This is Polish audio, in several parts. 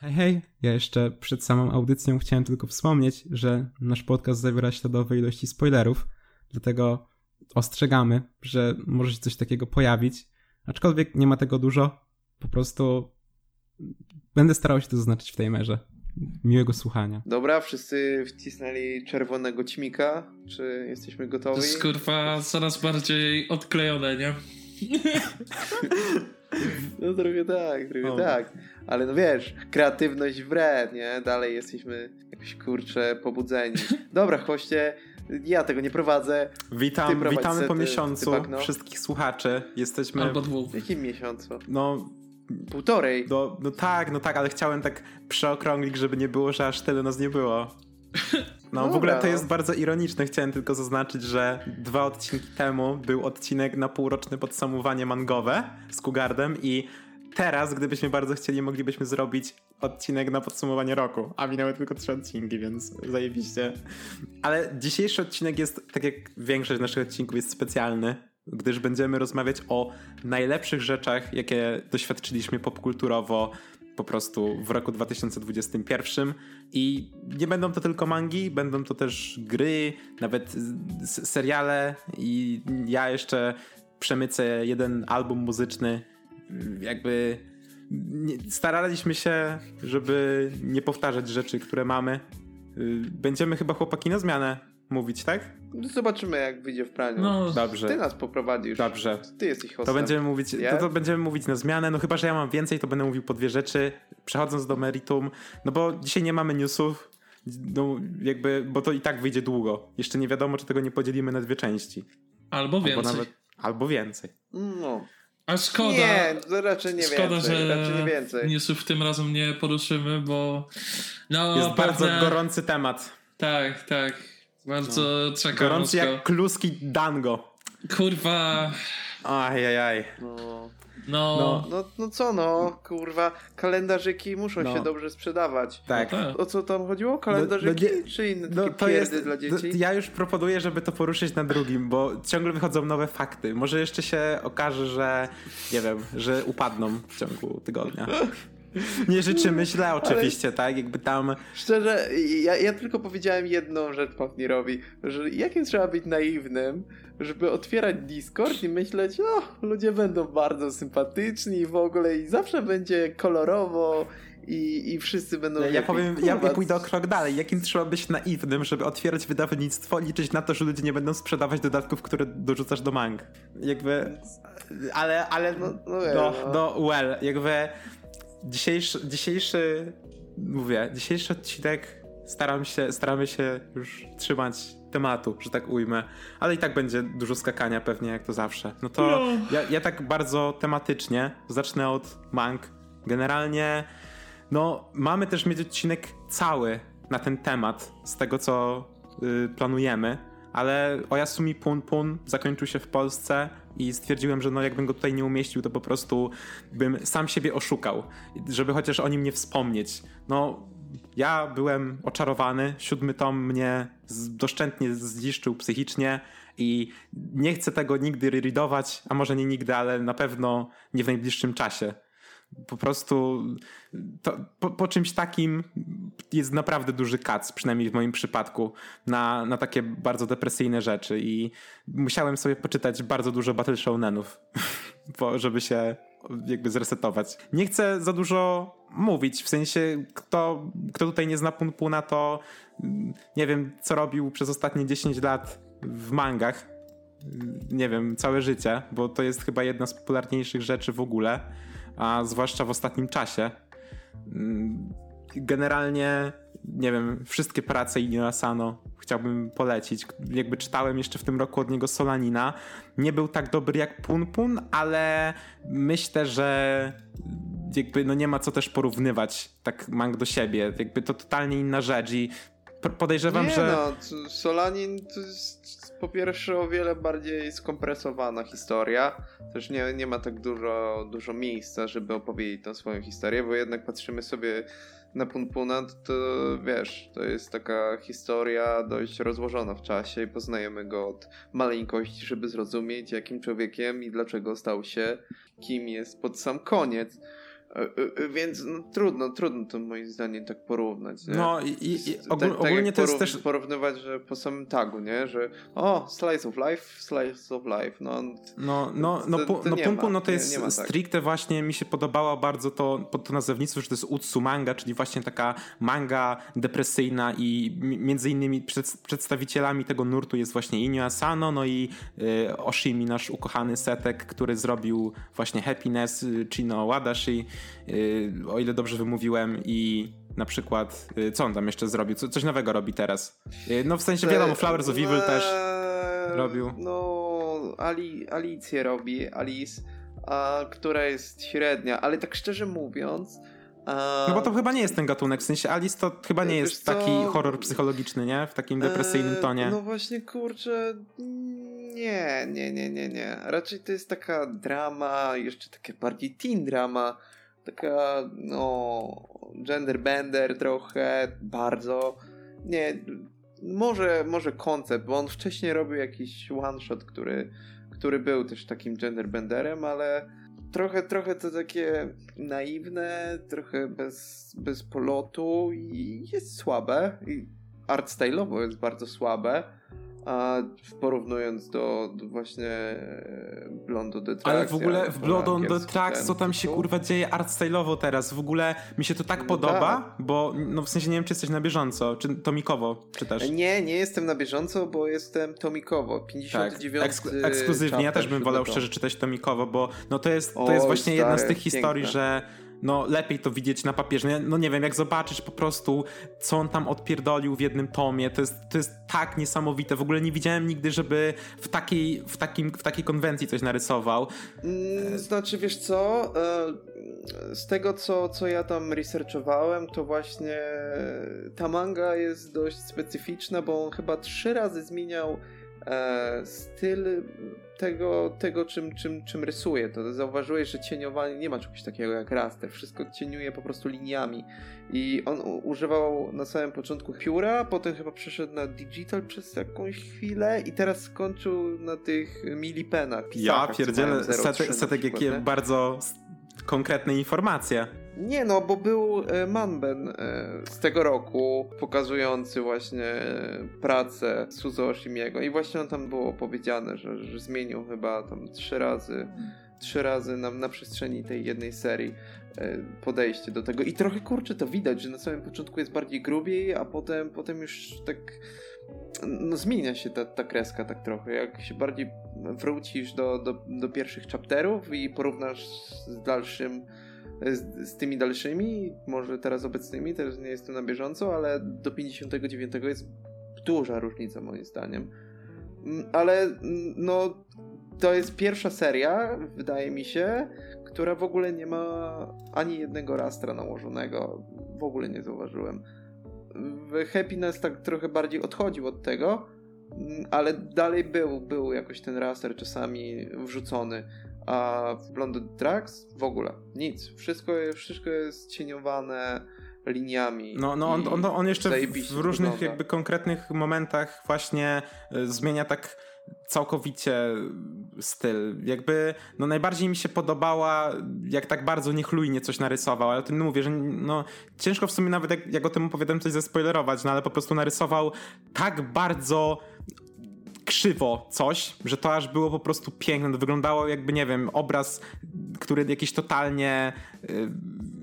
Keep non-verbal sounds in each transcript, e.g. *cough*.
Hej, hej, ja jeszcze przed samą audycją chciałem tylko wspomnieć, że nasz podcast zawiera śladowe ilości spoilerów, dlatego ostrzegamy, że może się coś takiego pojawić, aczkolwiek nie ma tego dużo, po prostu będę starał się to zaznaczyć w tej merze. Miłego słuchania. Dobra, wszyscy wcisnęli czerwonego ćmika. Czy jesteśmy gotowi? To jest kurwa coraz bardziej odklejone, nie? *laughs* No trochę tak, trochę o. tak. Ale no wiesz, kreatywność w re, nie? Dalej jesteśmy jakoś kurcze pobudzeni. Dobra, hoście, ja tego nie prowadzę. Witam, witamy sety, po miesiącu wszystkich słuchaczy. Jesteśmy... Albo dwóch. W jakim miesiącu? No... Półtorej. No, no tak, no tak, ale chciałem tak przeokrąglić, żeby nie było, że aż tyle nas nie było. *laughs* No w ogóle to jest bardzo ironiczne. Chciałem tylko zaznaczyć, że dwa odcinki temu był odcinek na półroczne podsumowanie mangowe z Kugardem i teraz, gdybyśmy bardzo chcieli, moglibyśmy zrobić odcinek na podsumowanie roku, a minęły tylko trzy odcinki, więc zajebiście. Ale dzisiejszy odcinek jest, tak jak większość naszych odcinków, jest specjalny, gdyż będziemy rozmawiać o najlepszych rzeczach, jakie doświadczyliśmy popkulturowo po prostu w roku 2021 i nie będą to tylko mangi, będą to też gry, nawet seriale i ja jeszcze przemycę jeden album muzyczny jakby staraliśmy się, żeby nie powtarzać rzeczy, które mamy. Y, będziemy chyba chłopaki na zmianę mówić, tak? Zobaczymy, jak wyjdzie w praniu. No, dobrze. Ty nas poprowadzisz. Dobrze. Ty jesteś hostem. To będziemy mówić, to, to, będziemy mówić na zmianę. No chyba, że ja mam więcej, to będę mówił po dwie rzeczy. Przechodząc do meritum, no bo dzisiaj nie mamy newsów, no jakby, bo to i tak wyjdzie długo. Jeszcze nie wiadomo, czy tego nie podzielimy na dwie części. Albo więcej. Albo, nawet, albo więcej. No. A szkoda. Nie, to raczej nie szkoda, więcej. Że raczej nie więcej. Newsów tym razem nie poruszymy, bo. No, Jest pewne... bardzo gorący temat. Tak, tak. Bardzo no. czekam. Gorący jak kluski dango. Kurwa. Ajajaj. No. No. No, no, no co no, kurwa, kalendarzyki muszą no. się dobrze sprzedawać. Tak. No, tak. O co tam chodziło? Kalendarzyki no, no, czy inne no, to jest, dla dzieci? ja już proponuję, żeby to poruszyć na drugim, bo ciągle wychodzą nowe fakty. Może jeszcze się okaże, że nie wiem, że upadną w ciągu tygodnia. *laughs* Nie życzymy źle oczywiście, Ale... tak? Jakby tam... Szczerze, ja, ja tylko powiedziałem jedną rzecz Pawnierowi, że jakim trzeba być naiwnym, żeby otwierać Discord i myśleć, o, ludzie będą bardzo sympatyczni w ogóle i zawsze będzie kolorowo i, i wszyscy będą... Ja, ja powiem, ja, ja pójdę o krok dalej. Jakim trzeba być naiwnym, żeby otwierać wydawnictwo, liczyć na to, że ludzie nie będą sprzedawać dodatków, które dorzucasz do mang. Jakby... Ale, ale... No, no, no, no well, jakby dzisiejszy, dzisiejszy, mówię, dzisiejszy odcinek staram się, staramy się już trzymać tematu, że tak ujmę, ale i tak będzie dużo skakania pewnie jak to zawsze. No to no. Ja, ja tak bardzo tematycznie zacznę od mang. Generalnie no mamy też mieć odcinek cały na ten temat z tego co yy, planujemy, ale Oyasumi Pun Pun zakończył się w Polsce i stwierdziłem, że no jakbym go tutaj nie umieścił, to po prostu bym sam siebie oszukał, żeby chociaż o nim nie wspomnieć. No, ja byłem oczarowany, siódmy tom mnie doszczętnie zniszczył psychicznie i nie chcę tego nigdy readować, a może nie nigdy, ale na pewno nie w najbliższym czasie po prostu to, po, po, czymś takim jest naprawdę duży kac, przynajmniej w moim przypadku, na, na takie bardzo depresyjne rzeczy i musiałem sobie poczytać bardzo dużo Battle Shounenów, *laughs* żeby się jakby zresetować. Nie chcę za dużo mówić, w sensie kto, kto tutaj nie zna Punpuna, to nie wiem, co robił przez ostatnie 10 lat w mangach. Nie wiem, całe życie, bo to jest chyba jedna z popularniejszych rzeczy w ogóle a zwłaszcza w ostatnim czasie. Mm, generalnie, nie wiem, wszystkie prace Inio Asano chciałbym polecić. Jakby czytałem jeszcze w tym roku od niego Solanina. Nie był tak dobry jak Pun Pun, ale myślę, że jakby no nie ma co też porównywać tak mang do siebie. Jakby to totalnie inna rzecz i podejrzewam, nie że... no, Solanin to jest po pierwsze o wiele bardziej skompresowana historia. Też nie, nie ma tak dużo, dużo miejsca, żeby opowiedzieć tą swoją historię, bo jednak patrzymy sobie na Punpuna, to wiesz, to jest taka historia dość rozłożona w czasie i poznajemy go od maleńkości, żeby zrozumieć jakim człowiekiem i dlaczego stał się kim jest pod sam koniec. E, e, więc no, trudno, trudno to moim zdaniem tak porównać. Nie? No i, i, i ogól, tak, ogólnie tak to jest też... Porównywać, że po samym tagu, nie? Że o, slice of life, slice of life. No, no, no, no, to, no, no, ma, no to jest nie, nie stricte tak. właśnie, mi się podobało bardzo to, to nazewnictwo, że to jest Utsu manga, czyli właśnie taka manga depresyjna i między innymi przed, przedstawicielami tego nurtu jest właśnie Inyo Asano, no i y, Oshimi, nasz ukochany setek, który zrobił właśnie Happiness, y, Chino Wadashi, o ile dobrze wymówiłem i na przykład, y, co on tam jeszcze zrobił? Co, coś nowego robi teraz. Y, no w sensie wiadomo, Flowers of Evil też robił. No, Ali, Alicję robi, Alice, a, która jest średnia, ale tak szczerze mówiąc, no bo to chyba nie jest ten gatunek, w sensie Alice to chyba nie jest taki horror psychologiczny, nie? W takim depresyjnym e, tonie. No właśnie, kurczę, nie, nie, nie, nie, nie. Raczej to jest taka drama, jeszcze takie bardziej teen drama, taka, no, gender bender trochę, bardzo. Nie, może, może koncept, bo on wcześniej robił jakiś one shot, który, który był też takim gender benderem, ale trochę, trochę to takie naiwne, trochę bez, bez polotu i jest słabe. I art style'owo jest bardzo słabe a porównując do, do właśnie e, Blonde on the Tracks. Ale w ogóle w Blood on the Tracks, co tam się kurwa dzieje art style'owo teraz, w ogóle mi się to tak no podoba, tak. bo no w sensie nie wiem, czy jesteś na bieżąco, czy tomikowo czytasz? Nie, nie jestem na bieżąco, bo jestem tomikowo, 59 tak. Eks ekskluzywnie, ja też bym wolał szczerze czytać tomikowo, bo no to jest, to o, jest właśnie stary, jedna z tych historii, że no lepiej to widzieć na papierze. No nie wiem, jak zobaczysz po prostu, co on tam odpierdolił w jednym tomie, to jest, to jest tak niesamowite. W ogóle nie widziałem nigdy, żeby w takiej, w takim, w takiej konwencji coś narysował. Mm, znaczy, wiesz co, e, z tego, co, co ja tam researchowałem, to właśnie ta manga jest dość specyficzna, bo on chyba trzy razy zmieniał styl tego, tego czym, czym, czym rysuje. To zauważyłeś, że cieniowanie nie ma czegoś takiego jak raster. Wszystko cieniuje po prostu liniami. I on używał na samym początku pióra, potem chyba przeszedł na digital przez jakąś chwilę i teraz skończył na tych milipenach. Ja pierdzielę, setek, setek jakie bardzo konkretne informacje. Nie no, bo był e, Manben e, z tego roku pokazujący właśnie e, pracę Suzo Oshimiego i właśnie tam było powiedziane, że, że zmienił chyba tam trzy razy trzy razy na, na przestrzeni tej jednej serii podejście do tego. I trochę kurczę to widać, że na samym początku jest bardziej grubiej, a potem, potem już tak no zmienia się ta, ta kreska tak trochę, jak się bardziej wrócisz do, do, do pierwszych chapterów i porównasz z dalszym z, z, tymi dalszymi, może teraz obecnymi, też nie jestem na bieżąco, ale do 59 jest duża różnica moim zdaniem. Mm, ale mm, no, to jest pierwsza seria, wydaje mi się, która w ogóle nie ma ani jednego rastra nałożonego. W ogóle nie zauważyłem. Happiness tak trochę bardziej odchodził od tego, mm, ale dalej był, był jakoś ten raster czasami wrzucony a w Blonde Tracks w ogóle nic. Wszystko, wszystko jest cieniowane liniami. No, no on, on, on jeszcze w, różnych wygląda. jakby konkretnych momentach właśnie y, zmienia tak całkowicie styl. Jakby no najbardziej mi się podobała, jak tak bardzo niechlujnie coś narysował, ale o tym mówię, że no ciężko w sumie nawet jak, jak o tym opowiadam coś zaspoilerować, no ale po prostu narysował tak bardzo krzywo coś, że to aż było po prostu piękne. To wyglądało jakby, nie wiem, obraz, który jakiś totalnie, y,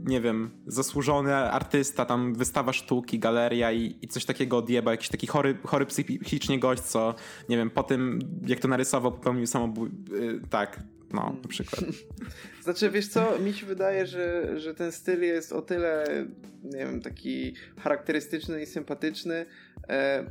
nie wiem, zasłużony artysta, tam wystawa sztuki, galeria i, i coś takiego odjeba. Jakiś taki chory, chory psychicznie gość, co, nie wiem, po tym, jak to narysował, popełnił samobójstwo. Tak, no, na przykład. *laughs* Znaczy, wiesz co, mi się wydaje, że, że ten styl jest o tyle, nie wiem, taki charakterystyczny i sympatyczny, e,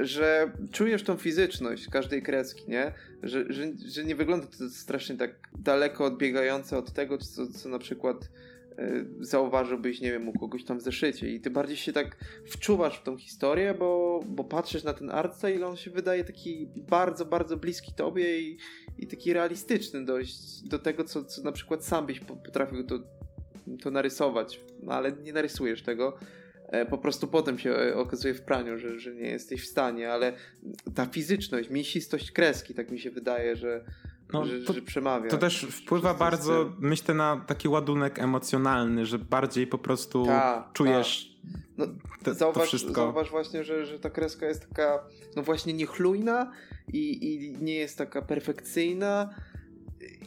że czujesz tą fizyczność każdej kreski, nie? Że, że, że nie wygląda to strasznie tak daleko odbiegające od tego, co, co na przykład y, zauważyłbyś, nie wiem, u kogoś tam w zeszycie. I ty bardziej się tak wczuwasz w tą historię, bo, bo patrzysz na ten art style, on się wydaje taki bardzo, bardzo bliski tobie i, i taki realistyczny dość do tego, co, co na przykład sam byś potrafił to, to narysować, no, ale nie narysujesz tego. E, po prostu potem się e, okazuje w praniu, że, że nie jesteś w stanie, ale ta fizyczność, mięsistość kreski, tak mi się wydaje, że, no, że, to, że, przemawia. To też wpływa bardzo, myślę, na taki ładunek emocjonalny, że bardziej po prostu ta, czujesz ta. No, te, zauważ, to wszystko. Zauważ właśnie, że, że ta kreska jest taka, no właśnie niechlujna i, i nie jest taka perfekcyjna.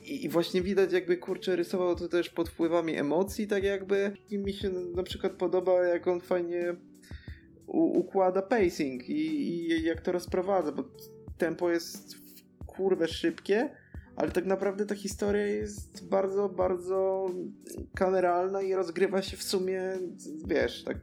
I, I właśnie widać, jakby kurczę rysował to też pod wpływami emocji, tak jakby. I mi się na przykład podoba, jak on fajnie u, układa pacing i, i jak to rozprowadza, bo tempo jest kurwę szybkie, ale tak naprawdę ta historia jest bardzo, bardzo kameralna i rozgrywa się w sumie, wiesz, tak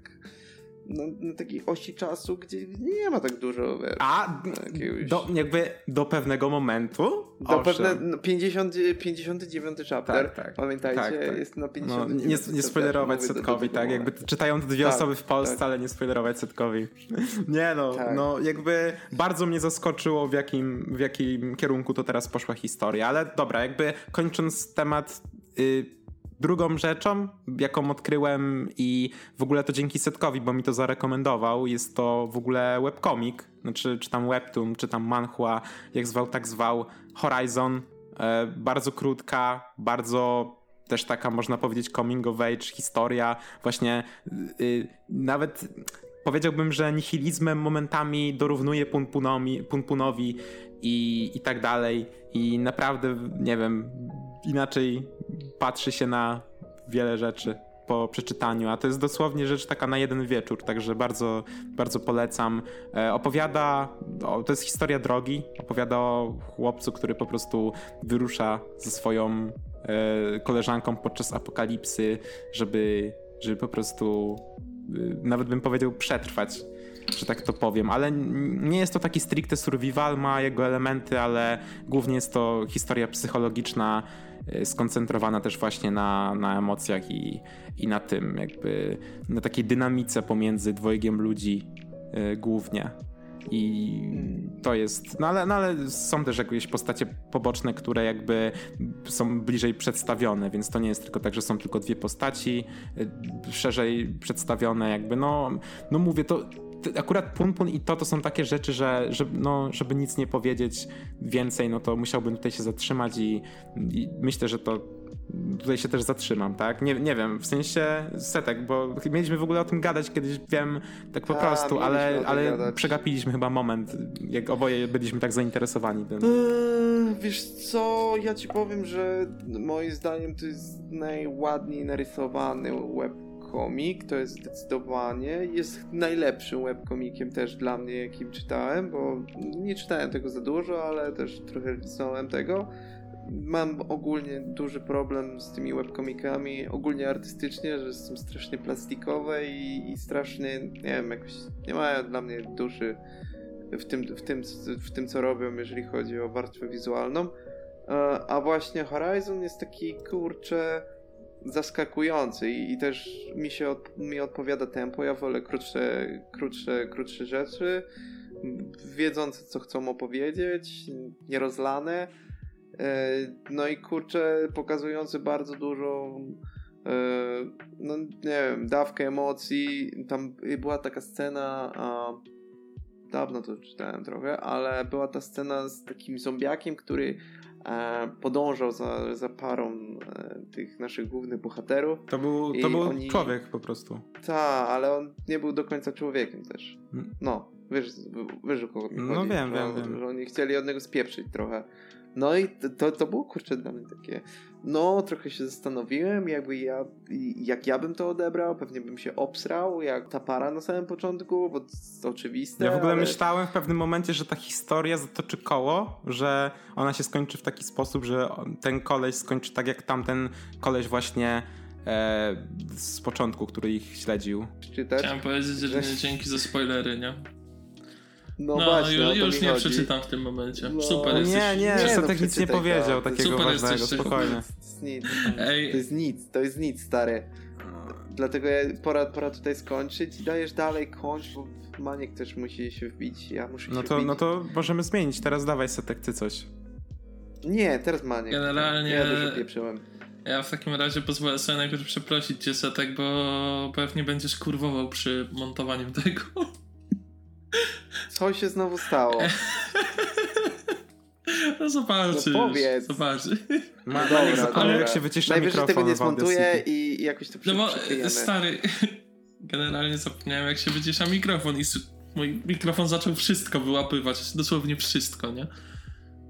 na, na, takiej osi czasu, gdzie nie ma tak dużo. Wiesz, A jakiegoś... do, jakby do pewnego momentu? Do pewne, no, 50, 59 chapter, tak, tak, pamiętajcie, tak, tak. jest na 50. No, nie, nie spoilerować setkowi, tak? Jakby czytają to dwie tak, osoby w Polsce, tak. ale nie spoilerować setkowi. *laughs* nie no, tak. no jakby bardzo mnie zaskoczyło w jakim, w jakim kierunku to teraz poszła historia, ale dobra, jakby kończąc temat y, Drugą rzeczą, jaką odkryłem i w ogóle to dzięki Setkowi, bo mi to zarekomendował, jest to w ogóle webcomic, znaczy czy tam webtoon, czy tam manhua, jak zwał, tak zwał, Horizon. E, bardzo krótka, bardzo też taka można powiedzieć coming of age historia, właśnie y, nawet powiedziałbym, że nihilizmem momentami dorównuje Punpunowi, Punpunowi i, i tak dalej i naprawdę, nie wiem, inaczej patrzy się na wiele rzeczy po przeczytaniu, a to jest dosłownie rzecz taka na jeden wieczór, także bardzo, bardzo polecam. E, opowiada, o, to jest historia drogi, opowiada o chłopcu, który po prostu wyrusza ze swoją e, koleżanką podczas apokalipsy, żeby, żeby po prostu, e, nawet bym powiedział, przetrwać że tak to powiem, ale nie jest to taki stricte survival, ma jego elementy, ale głównie jest to historia psychologiczna, skoncentrowana też właśnie na, na emocjach i, i na tym, jakby na takiej dynamice pomiędzy dwojgiem ludzi yy, głównie. I to jest. No ale, no ale są też jakieś postacie poboczne, które jakby są bliżej przedstawione, więc to nie jest tylko tak, że są tylko dwie postaci y, szerzej przedstawione, jakby. No, no mówię, to akurat Pun Pun i to to są takie rzeczy, że, że no, żeby nic nie powiedzieć więcej, no to musiałbym tutaj się zatrzymać i, i myślę, że to tutaj się też zatrzymam, tak? Nie, nie wiem, w sensie setek, bo mieliśmy w ogóle o tym gadać kiedyś, wiem, tak po A, prostu, ale, ale przegapiliśmy chyba moment, jak oboje byliśmy tak zainteresowani tym. Eee, wiesz co, ja ci powiem, że moim zdaniem to jest najładniej narysowany web webkomik, to jest zdecydowanie. Jest najlepszym webkomikiem też dla mnie, jakim czytałem, bo nie czytałem tego za dużo, ale też trochę lisnąłem tego. Mam ogólnie duży problem z tymi webkomikami, ogólnie artystycznie, że są strasznie plastikowe i, i strasznie, nie wiem, jakoś nie mają dla mnie duszy w tym, w, tym, w tym, co robią, jeżeli chodzi o warstwę wizualną. E, a właśnie Horizon jest taki, kurczę, zaskakujący i, i, też mi się od, mi odpowiada tempo. Ja wolę krótsze, krótsze, krótsze rzeczy, wiedzące co chcą opowiedzieć, nierozlane. E, no i kurczę, pokazujący bardzo dużo e, no nie wiem, dawkę emocji. Tam była taka scena, dawno to czytałem trochę, ale była ta scena z takim zombiakiem, który podążał za, za parą e, tych naszych głównych bohaterów. To był, to był oni... człowiek po prostu. Tak, ale on nie był do końca człowiekiem też. Mm. No, wiesz, wiesz o kogo mi No chodzi, wiem, wiem, wiem. Że oni chcieli od niego spieprzyć trochę. No i to, to było kurczę dla mnie takie. No, trochę się zastanowiłem, jakby ja, jak ja bym to odebrał, pewnie bym się obsrał, jak ta para na samym początku, bo to jest oczywiste. Ja w ogóle ale... myślałem w pewnym momencie, że ta historia zatoczy koło, że ona się skończy w taki sposób, że ten koleś skończy tak jak tamten koleś właśnie e, z początku, który ich śledził. Czytać? Chciałem powiedzieć, że dzięki za spoilery, nie? No, no właśnie, już, już nie chodzi. przeczytam w tym momencie. No. Super jesteś. Nie, nie, nie no, nic nie powiedział to. takiego Super ważnego, jesteś, spokojnie. To jest, Ej. to jest nic, to jest nic, stary. Dlatego ja, pora, pora tutaj skończyć i dajesz dalej kończ, bo Maniek też musi się wbić, ja muszę no się to, wbić. No to możemy zmienić, teraz dawaj setek, ty coś. Nie, teraz Maniek. Generalnie... Ja dużo pieprzyłem. Ja w takim razie pozwolę sobie najpierw przeprosić cię, Setek, bo pewnie będziesz kurwował przy montowaniu tego. Co się znowu stało? *laughs* No zobaczysz. No powiedz. Zobaczysz. Ma, Dobra, ale dobra. jak się wycisza Najwyżej mikrofon tego nie zmontuję i jakoś to No bo stary, *laughs* generalnie zapomniałem jak się wycisza mikrofon i mój mikrofon zaczął wszystko wyłapywać, dosłownie wszystko, nie?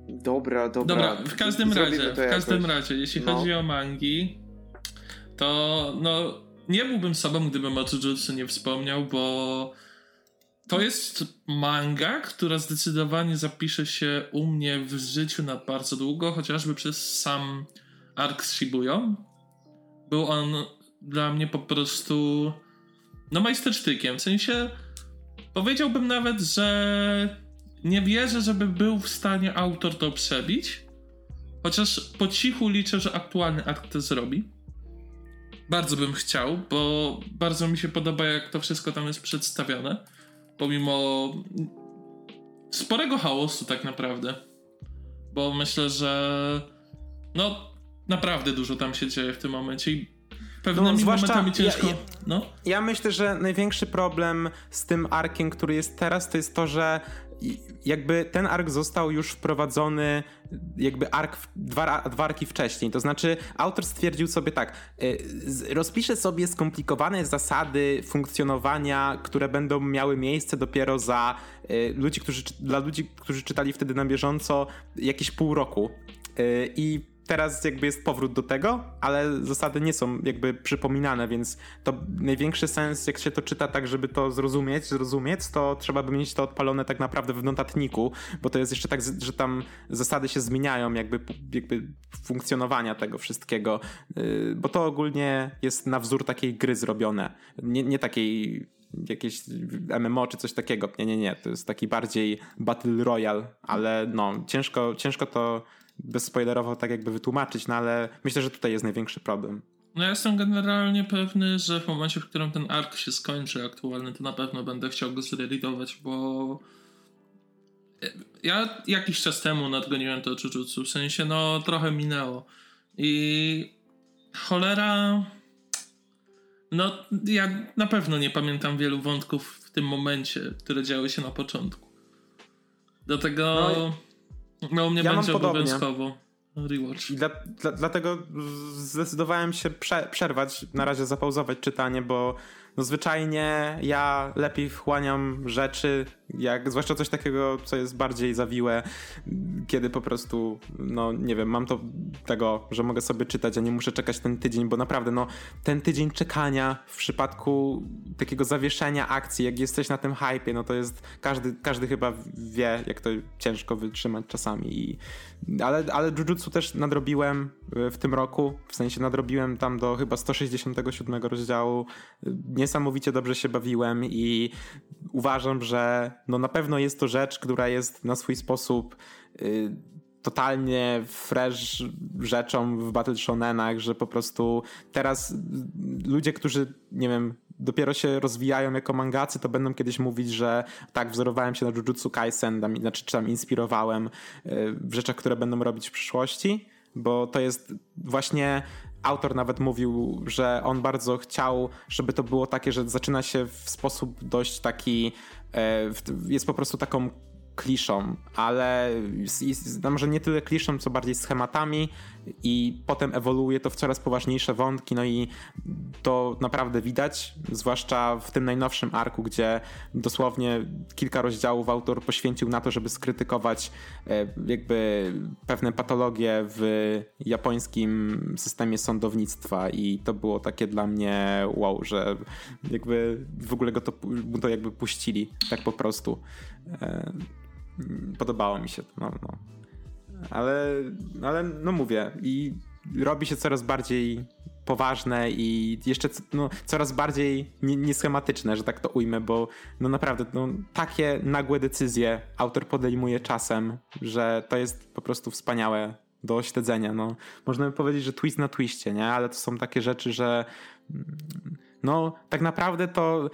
Dobra, dobra. Dobra, w każdym Zrobimy razie, w każdym jakoś. razie, jeśli No. chodzi o mangi, to no nie byłbym sobą, gdybym o Jujutsu nie wspomniał, bo to jest manga, która zdecydowanie zapisze się u mnie w życiu na bardzo długo, chociażby przez sam ark z Shibują. Był on dla mnie po prostu no majstersztykiem, w sensie powiedziałbym nawet, że nie wierzę, żeby był w stanie autor to przebić, chociaż po cichu liczę, że aktualny akt to zrobi. Bardzo bym chciał, bo bardzo mi się podoba, jak to wszystko tam jest przedstawione. Pomimo sporego chaosu, tak naprawdę. Bo myślę, że no naprawdę dużo tam się dzieje w tym momencie i pewnymi No, zwłaszcza momentami ciężko. ja- no. Ja myślę, że największy problem z tym arkiem, który jest teraz, to jest to, że jakby ten ark został już wprowadzony jakby ark, dwa, dwa arki wcześniej. To znaczy autor stwierdził sobie tak, y, rozpiszę sobie skomplikowane zasady funkcjonowania, które będą miały miejsce dopiero za y, ludzi, którzy, dla ludzi, którzy czytali wtedy na bieżąco jakieś pół roku. Y, I teraz jakby jest powrót do tego, ale zasady nie są jakby przypominane, więc to największy sens, jak się to czyta tak, żeby to zrozumieć, zrozumieć, to trzeba by mieć to odpalone tak naprawdę w notatniku, bo to jest jeszcze tak, że tam zasady się zmieniają, jakby, jakby funkcjonowania tego wszystkiego, Yy, bo to ogólnie jest na wzór takiej gry zrobione, nie, nie takiej jakieś MMO czy coś takiego. Nie, nie, nie. To jest taki bardziej Battle Royale, ale no, ciężko, ciężko to bezspoilerowo tak jakby wytłumaczyć, no ale myślę, że tutaj jest największy problem. No ja jestem generalnie pewny, że w momencie, w którym ten ark się skończy aktualny, to na pewno będę chciał go zrealizować, bo ja jakiś czas temu nadgoniłem to Jujutsu, w sensie no trochę minęło i cholera no ja na pewno nie pamiętam wielu wątków w tym momencie, które działy się na początku. Dlatego No no, u mnie ja mam będzie podobnie. obowiązkowo rewatch. I dla, dla, dlatego zdecydowałem się prze, przerwać, na razie zapauzować czytanie, bo no zwyczajnie ja lepiej wchłaniam rzeczy, jak, zwłaszcza coś takiego, co jest bardziej zawiłe, kiedy po prostu, no nie wiem, mam to tego, że mogę sobie czytać, a nie muszę czekać ten tydzień, bo naprawdę, no ten tydzień czekania w przypadku takiego zawieszenia akcji, jak jesteś na tym hypie, no to jest, każdy, każdy chyba wie, jak to ciężko wytrzymać czasami i ale, ale Jujutsu też nadrobiłem y, w tym roku, w sensie nadrobiłem tam do chyba 167 rozdziału. Y, Niesamowicie dobrze się bawiłem i uważam, że no na pewno jest to rzecz, która jest na swój sposób y, totalnie fresh rzeczą w Battle Shonenach, że po prostu teraz ludzie, którzy, nie wiem, dopiero się rozwijają jako mangacy, to będą kiedyś mówić, że tak, wzorowałem się na Jujutsu Kaisen, tam, znaczy czy tam inspirowałem y, w rzeczach, które będą robić w przyszłości, bo to jest właśnie autor nawet mówił, że on bardzo chciał, żeby to było takie, że zaczyna się w sposób dość taki, jest po prostu taką kliszą, ale jest- jest- no może nie tyle kliszą, co bardziej schematami i potem ewoluuje to w coraz poważniejsze wątki, no i to naprawdę widać, zwłaszcza w tym najnowszym arku, gdzie dosłownie kilka rozdziałów autor poświęcił na to, żeby skrytykować e, jakby pewne patologie w japońskim systemie sądownictwa i to było takie dla mnie wow, że jakby w ogóle go to, to jakby puścili tak po prostu. E, Podobało mi się to, no, no. Ale, ale no mówię i robi się coraz bardziej poważne i jeszcze no, coraz bardziej nie- nieschematyczne, że tak to ujmę, bo no naprawdę no, takie nagłe decyzje autor podejmuje czasem, że to jest po prostu wspaniałe do śledzenia. No. Można by powiedzieć, że twist na twiście, nie? Ale to są takie rzeczy, że mm, no tak naprawdę to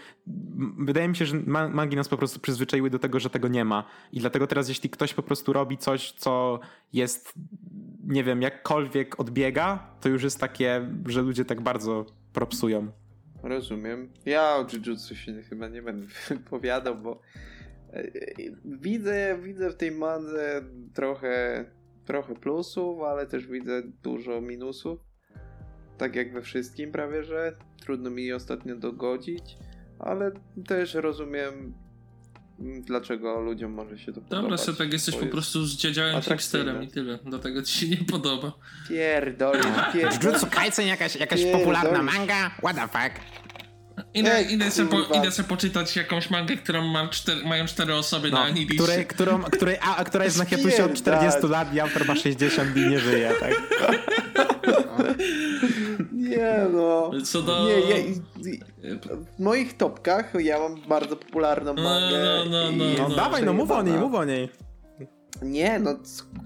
wydaje mi się, że ma- mangi nas po prostu przyzwyczaiły do tego, że tego nie ma. I dlatego teraz jeśli ktoś po prostu robi coś, co jest nie wiem, jakkolwiek odbiega, to już jest takie, że ludzie tak bardzo propsują. Rozumiem. Ja o Jujutsu się chyba nie będę *laughs* wypowiadał, bo e, e, widzę, widzę w tej mandze trochę trochę plusów, ale też widzę dużo minusów. Tak jak we wszystkim prawie, że trudno mi ostatnio dogodzić, ale też rozumiem dlaczego ludziom może się to podobać. Dobra, że tak jesteś po prostu zdziadziałym atrakcyjne. hipsterem i tyle. Dlatego ci się nie podoba. Pierdolisz, pierdolisz. Jujutsu Kaisen jakaś, jakaś popularna manga? What the fuck? Idę, Ej, idę, sobie po, idę sobie poczytać jakąś mangę, którą mam cztery, mają cztery osoby No, na Aniliście. której, którą, której, a, a która jest na hiatusie od 40 lat i autor ma 60 i nie żyje, tak? *laughs* Nie no. Co do... Nie, ja, w moich topkach ja mam bardzo popularną No, mangę. no, no, i no, No no. dawaj, no mów o niej, mów o niej. Nie, no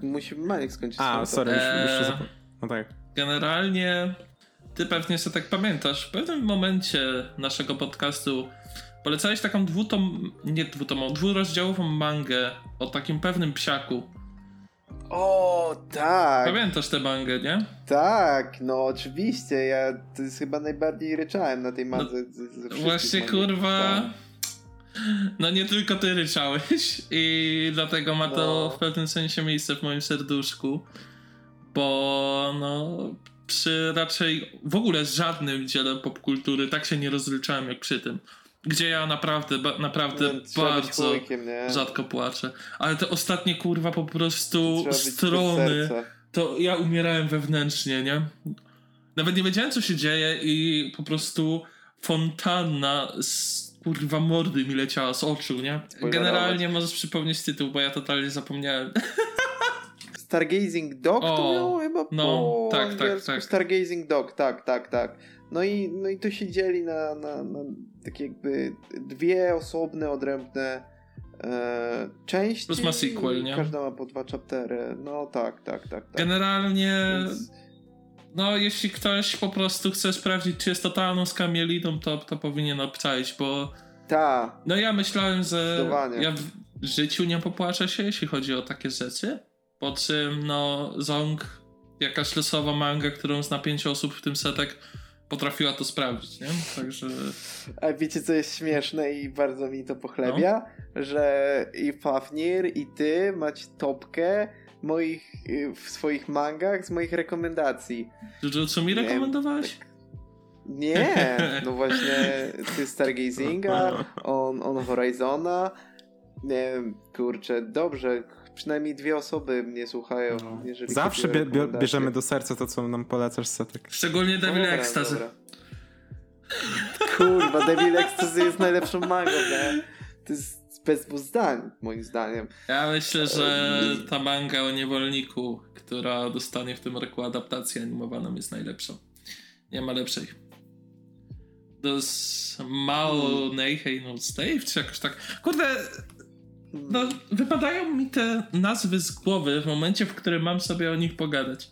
musimy Maniek skończyć A, sorry, już, już się Eee. zap- No tak. Generalnie ty pewnie sobie tak pamiętasz, w pewnym momencie naszego podcastu polecałeś taką dwutom, nie dwutomą, dwurozdziałową mangę o takim pewnym psiaku. O, tak, Pamiętasz tę mangę, nie? tak, no oczywiście, ja to jest chyba najbardziej ryczałem na tej mandze. z- ze wszystkich No, Właśnie kurwa. Tak. No nie tylko ty ryczałeś i dlatego ma to No. w pewnym sensie miejsce w moim serduszku, bo no przy raczej w ogóle żadnym dziele popkultury tak się nie rozryczałem jak przy tym. Gdzie ja naprawdę, ba, naprawdę trzeba bardzo rzadko płaczę. Ale te ostatnie kurwa po prostu Trzeba strony, to ja umierałem wewnętrznie, nie? Nawet nie wiedziałem, co się dzieje i po prostu fontanna z kurwa mordy mi leciała z oczu, nie? Generalnie możesz przypomnieć tytuł, bo ja totalnie zapomniałem. *laughs* Stargazing Dog to O, miało chyba no, po tak, tak, tak. Stargazing Dog, tak, tak, tak. No i, no i to się dzieli na, na, na takie jakby dwie osobne, odrębne e, części. Plus ma sequel, nie? Każda ma po dwa chaptery. No tak, tak, tak. tak. Generalnie, Więc, no jeśli ktoś po prostu chce sprawdzić, czy jest totalną skamieliną, to, to powinien obczaić, bo ta, no ja myślałem, że ja w życiu nie popłaczę się, jeśli chodzi o takie rzeczy. Po czym, no, Zong, jakaś losowa manga, którą zna pięć osób, w tym setek, potrafiła to sprawdzić, nie? Także... a wiecie co jest śmieszne i bardzo mi to pochlebia? No. Że i Fafnir i ty macie topkę moich, y, w swoich mangach z moich rekomendacji. Jujutsu mi Nie. rekomendowałeś? Nie, no właśnie ty Stargazinga, *laughs* on, on Horizona. Nie wiem, kurczę, dobrze. Przynajmniej dwie osoby mnie słuchają. Jeżeli Zawsze bie, bie, bierzemy do serca to, co nam polecasz, Setek. Szczególnie Devil Dobra, Ecstasy. dobra. Kurwa, Devil Ecstasy jest najlepszą mangą, nie? To jest bez zdań, moim zdaniem. Ja myślę, że ta manga o niewolniku, która dostanie w tym roku adaptację animowaną, jest najlepszą. Nie ma lepszej. To jest Mao Neihei no Stave, czy jakoś tak. Kurde, no wypadają mi te nazwy z głowy w momencie, w którym mam sobie o nich pogadać.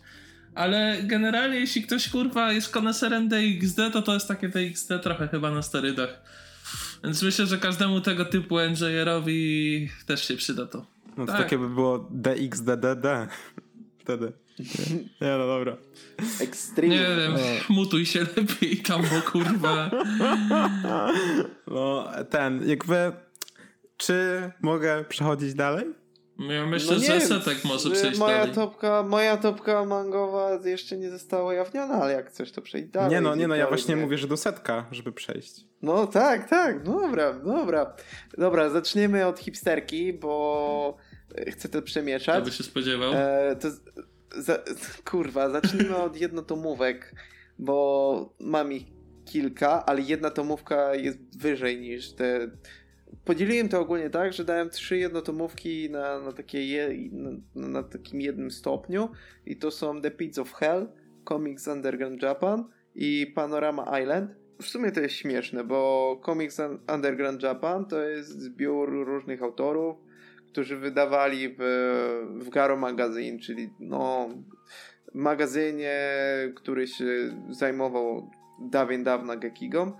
Ale generalnie, jeśli ktoś kurwa jest koneserem DXD, to to jest takie DXD trochę chyba na sterydach. Więc myślę, że każdemu tego typu enjoyerowi też się przyda to. No to Tak. takie by było DXDDD. Wtedy. Nie, no dobra. Extreme. Nie wiem, mutuj się lepiej tam, bo kurwa. No, ten, jakby... Czy mogę przechodzić dalej? Ja myślę, No że Setek może przejść moja dalej. Topka, moja topka mangowa jeszcze nie została ujawniona, ale jak coś to przejść dalej. nie no, nie no, ja właśnie nie? mówię, że do setka, żeby przejść. No tak, tak, dobra, dobra. Dobra, zaczniemy od hipsterki, bo e, chcę to przemieszać. by się spodziewał? E, to z, za, *laughs* kurwa, zacznijmy od jednotomówek, bo mam ich kilka, ale jedna tomówka jest wyżej niż te. Podzieliłem to ogólnie tak, że dałem trzy jednotomówki na, na, takie je, na, na takim jednym stopniu i to są The Pits of Hell, Comics Underground Japan i Panorama Island. W sumie to jest śmieszne, bo Comics Un- Underground Japan to jest zbiór różnych autorów, którzy wydawali w, w Garo Magazine, czyli no, magazynie, który się zajmował dawien dawna Gekigą.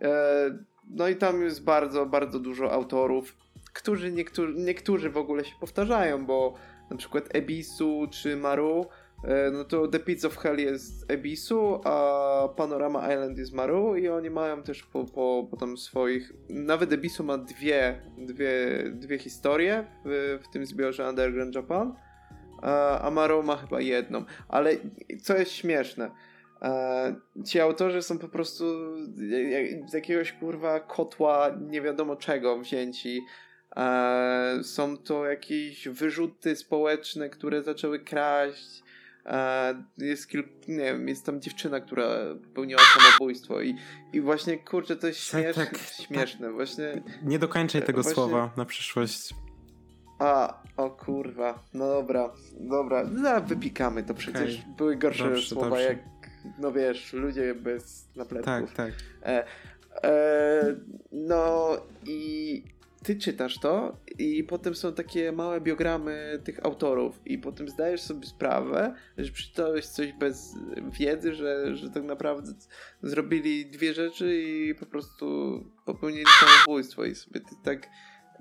E, no i tam jest bardzo, bardzo dużo autorów, którzy niektórzy, niektórzy w ogóle się powtarzają, bo na przykład Ebisu czy Maru, e, no to The Pits of Hell jest Ebisu, a Panorama Island jest Maru i oni mają też po, po, po tam swoich, nawet Ebisu ma dwie, dwie, dwie historie w, w tym zbiorze Underground Japan. a Amaro ma chyba jedną. Ale co jest śmieszne, ci autorzy są po prostu z jakiegoś kurwa kotła nie wiadomo czego wzięci. Są to jakieś wyrzuty społeczne, które zaczęły kraść jest kilku, nie wiem, jest tam dziewczyna, która popełniła samobójstwo i, i właśnie, kurczę, to jest śmieszne, tak, tak, śmieszne, tak. właśnie. Nie dokończaj tego właśnie... słowa na przyszłość. A, o kurwa, no dobra, dobra, no, wypikamy to przecież. Okay. Były gorsze dobrze, słowa dobrze. jak, no wiesz, ludzie bez napletków. Tak, tak. E, e, no i ty czytasz to i potem są takie małe biogramy tych autorów i potem zdajesz sobie sprawę, że przeczytałeś coś bez wiedzy, że, że tak naprawdę zrobili dwie rzeczy i po prostu popełnili samobójstwo i sobie ty tak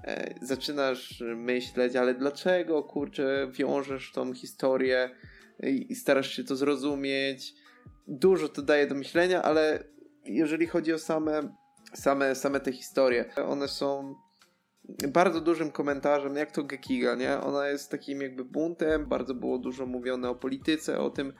e, zaczynasz myśleć, ale dlaczego, kurczę, wiążesz tą historię i, i starasz się to zrozumieć. Dużo to daje do myślenia, ale jeżeli chodzi o same, same, same te historie, one są bardzo dużym komentarzem, jak to Gekiga, nie? Ona jest takim jakby buntem, bardzo było dużo mówione o polityce, o tym,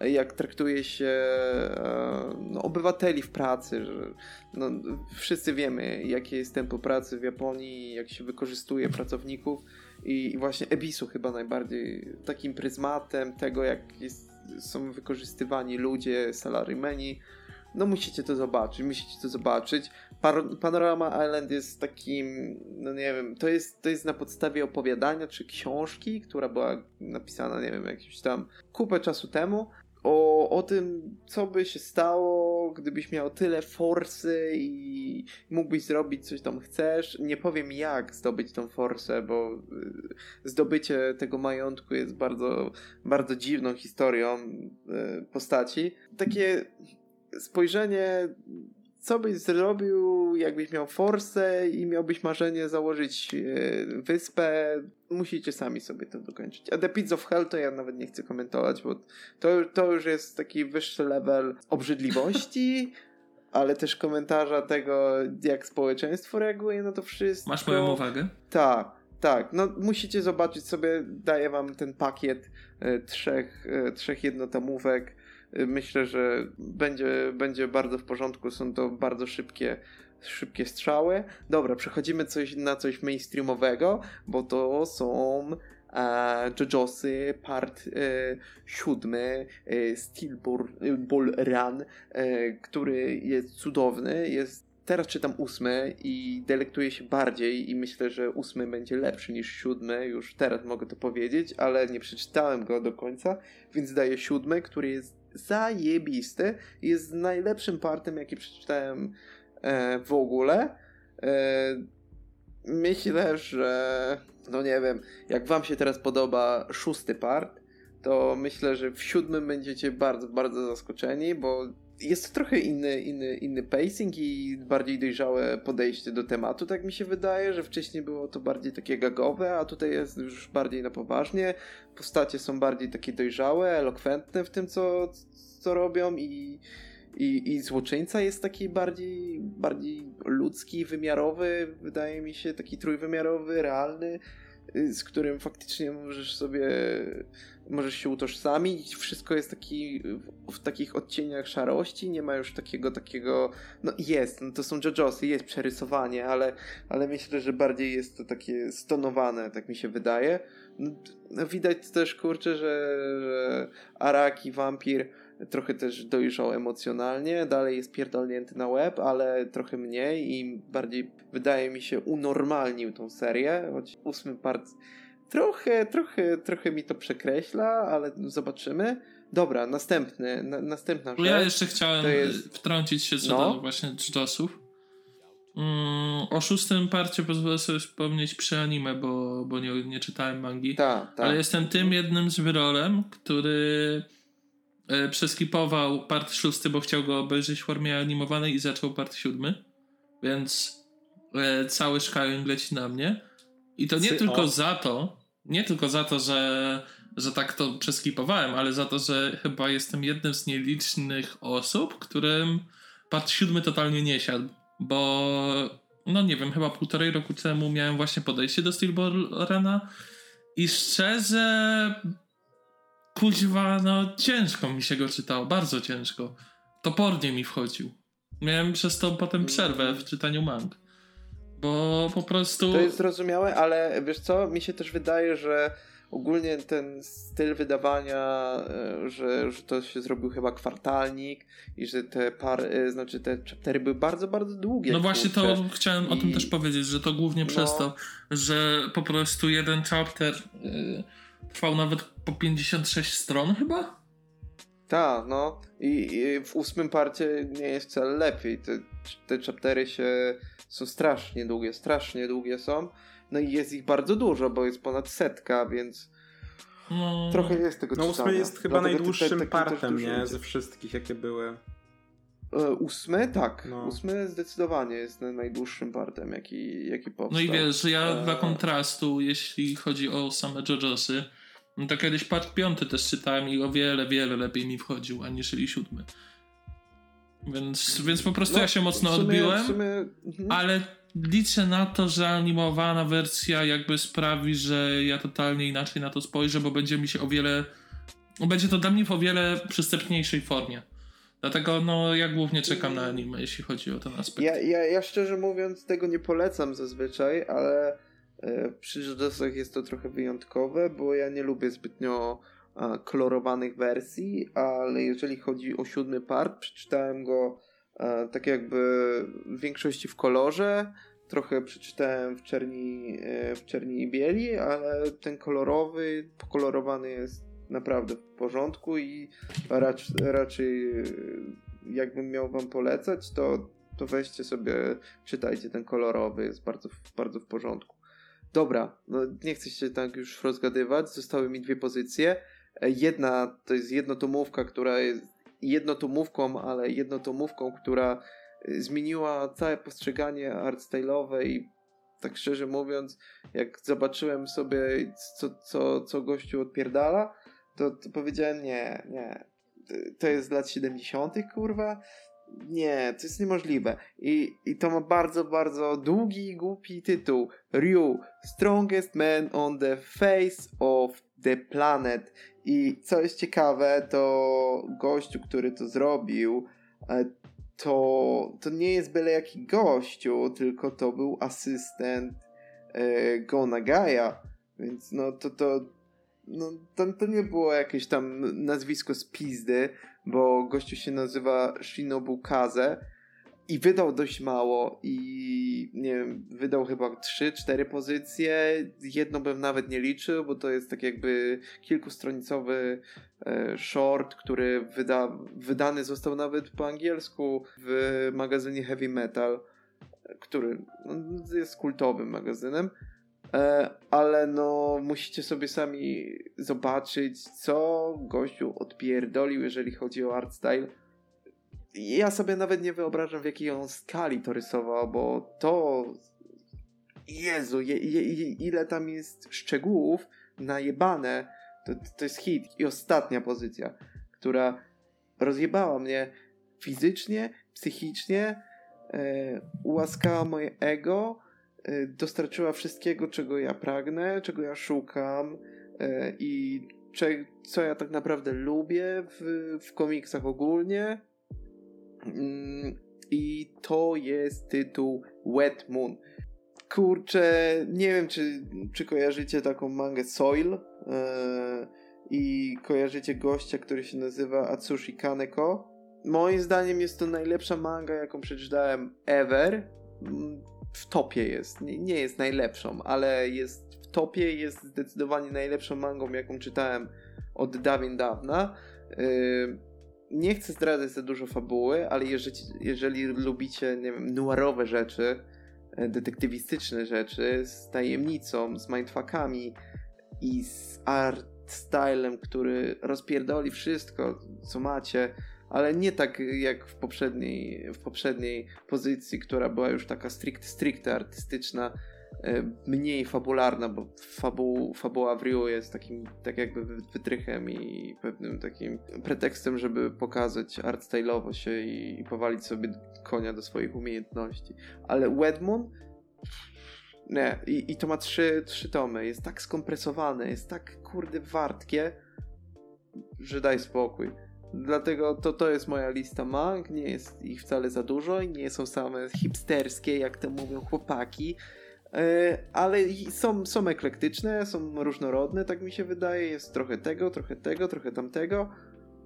jak traktuje się e, no, obywateli w pracy, że no, wszyscy wiemy, jakie jest tempo pracy w Japonii, jak się wykorzystuje pracowników i, i właśnie Ebisu chyba najbardziej takim pryzmatem tego, jak jest, są wykorzystywani ludzie, salarymeni, no musicie to zobaczyć, musicie to zobaczyć. Panorama Island jest takim, no nie wiem, to jest, to jest na podstawie opowiadania czy książki, która była napisana, nie wiem, jakimś tam kupę czasu temu. O, o tym, co by się stało, gdybyś miał tyle forsy i mógłbyś zrobić coś tam chcesz. Nie powiem jak zdobyć tą forsę, bo y, zdobycie tego majątku jest bardzo, bardzo dziwną historią y, postaci. Takie spojrzenie, co byś zrobił, jakbyś miał forsę i miałbyś marzenie założyć e, wyspę, musicie sami sobie to dokończyć. A The Pits of Hell to ja nawet nie chcę komentować, bo to, to już jest taki wyższy level obrzydliwości, *laughs* ale też komentarza tego, jak społeczeństwo reaguje na to wszystko. Masz moją uwagę? Tak, tak. No musicie zobaczyć sobie, daję wam ten pakiet e, trzech, e, trzech jednotomówek myślę, że będzie, będzie bardzo w porządku. Są to bardzo szybkie, szybkie strzały. Dobra, przechodzimy coś, na coś mainstreamowego, bo to są e, JoJosy part e, siódmy e, Steel Ball, Run, e, który jest cudowny, jest Teraz czytam ósmy i delektuję się bardziej i myślę, że ósmy będzie lepszy niż siódmy, już teraz mogę to powiedzieć, ale nie przeczytałem go do końca, więc daję siódmy, który jest zajebisty. Jest najlepszym partem, jaki przeczytałem e, w ogóle. E, myślę, że no nie wiem, jak wam się teraz podoba szósty part, to myślę, że w siódmym będziecie bardzo, bardzo zaskoczeni, bo jest trochę inny, inny, inny pacing i bardziej dojrzałe podejście do tematu, tak mi się wydaje, że wcześniej było to bardziej takie gagowe, a tutaj jest już bardziej na poważnie. Postacie są bardziej takie dojrzałe, elokwentne w tym, co, co robią i, i, i złoczyńca jest taki bardziej, bardziej ludzki, wymiarowy, wydaje mi się, taki trójwymiarowy, realny Y, z którym faktycznie możesz sobie, możesz się utożsamić. Wszystko jest taki, w, takich odcieniach szarości, nie ma już takiego, takiego, no jest, no to są JoJo'sy, jest przerysowanie, ale, ale myślę, że bardziej jest to takie stonowane, tak mi się wydaje. No, no widać też, kurczę, że, że Araki, Vampir trochę też dojrzał emocjonalnie, dalej jest pierdolnięty na web, ale trochę mniej i bardziej wydaje mi się unormalnił tą serię, choć ósmy part trochę, trochę, trochę mi to przekreśla, ale zobaczymy. Dobra, następny, na, następna rzecz. Ja jeszcze chciałem jest... wtrącić się co no. do właśnie czasów. Mm, o szóstym parcie pozwolę sobie wspomnieć przy anime, bo, bo nie, nie czytałem mangi. Ta, ta. Ale jestem tym jednym z wyrolem, który e, przeskipował part szósty, bo chciał go obejrzeć w formie animowanej i zaczął part siódmy. Więc e, cały Skyrim leci na mnie. I to nie Ty, tylko o. za to, nie tylko za to, że, że tak to przeskipowałem, ale za to, że chyba jestem jednym z nielicznych osób, którym part siódmy totalnie nie siadł bo no nie wiem, chyba półtorej roku temu miałem właśnie podejście do Steelborna I szczerze, kuźwa, no ciężko mi się go czytało, bardzo ciężko. Topornie mi wchodził. Miałem przez to potem przerwę w czytaniu mang. Bo po prostu. To jest zrozumiałe, ale wiesz co, mi się też wydaje, że ogólnie ten styl wydawania, e, że, że to się zrobił chyba kwartalnik i że te pary, znaczy te chaptery były bardzo, bardzo długie. No właśnie to chciałem I... o tym też powiedzieć, że to głównie no. przez to, że po prostu jeden chapter yy, trwał nawet po 56 stron chyba? Tak, no. I, I, w ósmym parcie nie jest wcale lepiej. Te, te chaptery się są strasznie długie, strasznie długie są. No i jest ich bardzo dużo, bo jest ponad setka, więc no. trochę jest tego No ósmy jest chyba Dlatego najdłuższym te, te, partem, nie? Ze wszystkich, jakie były. E, ósmy? Tak. No. Ósmy zdecydowanie jest najdłuższym partem, jaki, jaki powstał. No i wiesz, ja e... dla kontrastu, jeśli chodzi o same JoJo'sy, no to kiedyś part piąty też czytałem i o wiele, wiele lepiej mi wchodził, aniżeli siódmy. Więc, więc po prostu no, ja się mocno sumie, odbiłem, sumie... mhm. ale liczę na to, że animowana wersja jakby sprawi, że ja totalnie inaczej na to spojrzę, bo będzie mi się o wiele. Będzie to dla mnie w o wiele przystępniejszej formie. Dlatego no, ja głównie czekam na anime, jeśli chodzi o ten aspekt. Ja, ja, ja szczerze mówiąc tego nie polecam zazwyczaj, ale e, przy JoJo'sach jest to trochę wyjątkowe, bo ja nie lubię zbytnio kolorowanych wersji, ale jeżeli chodzi o siódmy part, przeczytałem go a, tak jakby w większości w kolorze, trochę przeczytałem w czerni, e, w czerni i bieli, ale ten kolorowy, pokolorowany jest naprawdę w porządku i raczej, raczej jakbym miał wam polecać, to, to weźcie sobie, czytajcie ten kolorowy, jest bardzo, bardzo w porządku. Dobra, no nie chcę się tak już rozgadywać, zostały mi dwie pozycje. Jedna to jest jednotomówka, która jest jednotomówką, ale jednotomówką, która zmieniła całe postrzeganie art style'owe i tak szczerze mówiąc, jak zobaczyłem sobie, co, co, co gościu odpierdala, to, to powiedziałem nie, nie. To jest z lat 70., kurwa. Nie, to jest niemożliwe. I, I to ma bardzo, bardzo długi i głupi tytuł. Ryu, Strongest Man on the Face of the Planet. I co jest ciekawe, to gościu, który to zrobił, e, to, to nie jest byle jaki gościu, tylko to był asystent e. Więc no to, to no, to, to nie było jakieś tam nazwisko z pizdy, bo gościu się nazywa Shinobu Kaze i wydał dość mało i nie wiem, wydał chyba 3-4 pozycje. Jedną bym nawet nie liczył, bo to jest tak jakby kilkustronicowy e, short, który wyda, wydany został nawet po angielsku w magazynie Heavy Metal, który no, jest kultowym magazynem. E, ale no musicie sobie sami zobaczyć, co gościu odpierdolił, jeżeli chodzi o art style. Ja sobie nawet nie wyobrażam, w jakiej on skali to rysował, bo to... Jezu, je, je, ile tam jest szczegółów najebane. To, to jest hit. I ostatnia pozycja, która rozjebała mnie fizycznie, psychicznie, e, ułaskała moje ego, Y, dostarczyła wszystkiego, czego ja pragnę, czego ja szukam y, i co ja tak naprawdę lubię w, w komiksach ogólnie. Mm, I to jest tytuł Wet Moon. Kurczę, nie wiem, czy, czy kojarzycie taką mangę Soil y, i kojarzycie gościa, który się nazywa Atsushi Kaneko. Moim zdaniem jest to najlepsza manga, jaką przeczytałem ever mm, w topie jest. Nie, nie jest najlepszą, ale jest w topie jest zdecydowanie najlepszą mangą, jaką czytałem od dawien dawna. Yy, nie chcę zdradzać za dużo fabuły, ale jeżeli, jeżeli lubicie, nie wiem, noirowe rzeczy, e, detektywistyczne rzeczy z tajemnicą, z mindfuckami i z art stylem, który rozpierdoli wszystko, co macie, ale nie tak jak w poprzedniej, w poprzedniej pozycji, która była już taka stricte, stricte artystyczna, mniej fabularna, bo fabu, fabuła w Rio jest takim tak jakby wytrychem i pewnym takim pretekstem, żeby pokazać art style'owo się i, i powalić sobie konia do swoich umiejętności. Ale Wedmon Nie, i, i to ma trzy, trzy tomy. Jest tak skompresowane, jest tak kurde wartkie, że daj spokój. Dlatego to, to jest moja lista mang, nie jest ich wcale za dużo i nie są same hipsterskie, jak to mówią chłopaki, e, ale są, są eklektyczne, są różnorodne, tak mi się wydaje, jest trochę tego, trochę tego, trochę tamtego,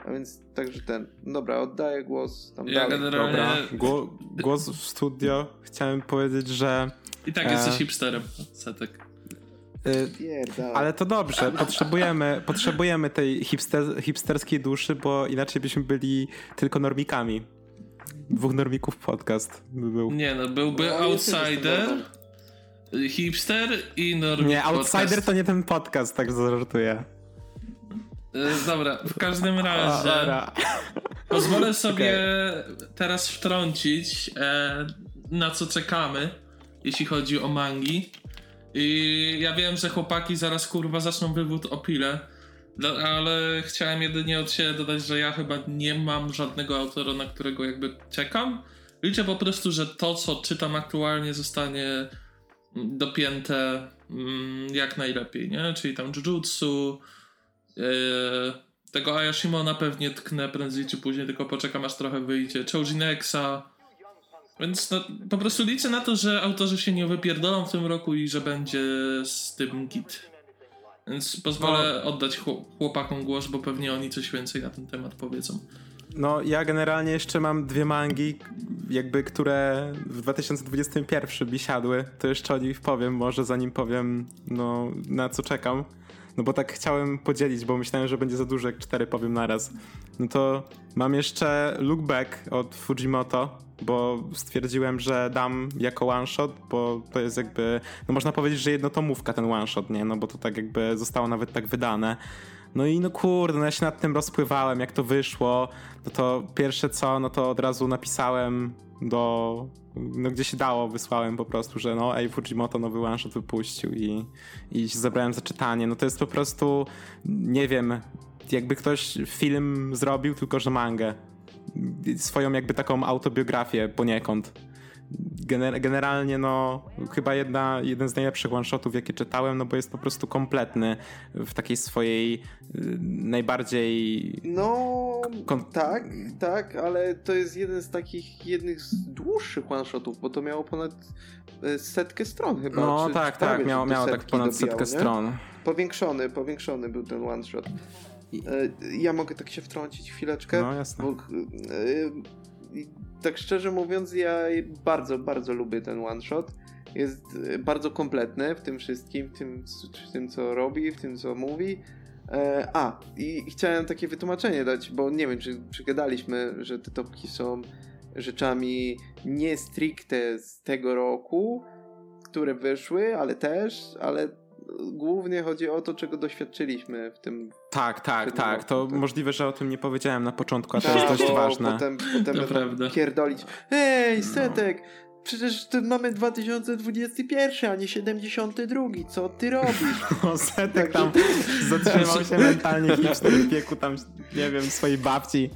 a więc także ten, dobra, oddaję głos tam Ja dalej. generalnie- Dobra, Gło, głos w studio. Chciałem powiedzieć, że... I tak E. jesteś hipsterem, Setek. Pierdala. ale to dobrze, potrzebujemy, potrzebujemy tej hipster, hipsterskiej duszy, bo inaczej byśmy byli tylko normikami. Dwóch normików podcast by był. Nie no, byłby No, outsider, hipster i normie. Nie, outsider to nie ten podcast, tak zażartuję. E, Dobra, w każdym *laughs* razie dobra. pozwolę sobie teraz wtrącić, e, na co czekamy, jeśli chodzi o mangi. I ja wiem, że chłopaki zaraz kurwa zaczną wywód o pile, dla- ale chciałem jedynie od siebie dodać, że ja chyba nie mam żadnego autora, na którego jakby czekam. Liczę po prostu, że to, co czytam aktualnie, zostanie dopięte mm, jak najlepiej, nie? Czyli tam Jujutsu, yy, tego Ayashimona pewnie tknę prędzej czy później, tylko poczekam aż trochę wyjdzie. Chojinexa. Więc no, po prostu liczę na to, że autorzy się nie wypierdolą w tym roku i że będzie z tym git. Więc pozwolę oddać chłop- chłopakom głos, bo pewnie oni coś więcej na ten temat powiedzą. No, ja generalnie jeszcze mam dwie mangi, jakby, które w 2021 mi siadły. To jeszcze o nich powiem, może zanim powiem, no, na co czekam. No bo tak chciałem podzielić, bo myślałem, że będzie za dużo, jak cztery powiem naraz. No to mam jeszcze Look Back od Fujimoto, bo stwierdziłem, że dam jako one shot, bo to jest jakby, no można powiedzieć, że jednotomówka ten one shot, nie? No bo to tak jakby zostało nawet tak wydane. No i no kurde, no ja się nad tym rozpływałem, jak to wyszło. No to pierwsze co, no to od razu napisałem do, no gdzie się dało, wysłałem po prostu, że no ej, Fujimoto nowy one shot wypuścił i, i się zabrałem za czytanie. No to jest po prostu, nie wiem, jakby ktoś film zrobił, tylko że mangę. Swoją jakby taką autobiografię poniekąd. Gener- generalnie no chyba jedna, jeden z najlepszych one-shotów jakie czytałem, no bo jest po prostu kompletny w takiej swojej y, najbardziej No, tak, tak, ale to jest jeden z takich, jednych z dłuższych one-shotów, bo to miało ponad e, setkę stron chyba. no czy- tak, tak, miało, miało tak ponad dobijał, setkę nie? stron. Powiększony, powiększony był ten one-shot. E, Ja mogę tak się wtrącić chwileczkę? No jasne. Bo, e, i tak szczerze mówiąc, ja bardzo, bardzo lubię ten one shot. Jest e, bardzo kompletny w tym wszystkim, w tym, w tym co robi, w tym co mówi. E, a, i chciałem takie wytłumaczenie dać, bo nie wiem, czy, czy gadaliśmy, że te topki są rzeczami nie stricte z tego roku, które wyszły, ale też, ale głównie chodzi o to, czego doświadczyliśmy w tym Tak, tak, tak. To roku, tak. możliwe, że o tym nie powiedziałem na początku, a to Tak, jest dość ważne. Potem, potem To będą prawda. pierdolić. Ej, Setek, przecież to mamy 2021, a nie 72. Co ty robisz? *laughs* No, Setek tam *laughs* zatrzymał się mentalnie hipster w wieku tam, nie wiem, swojej babci.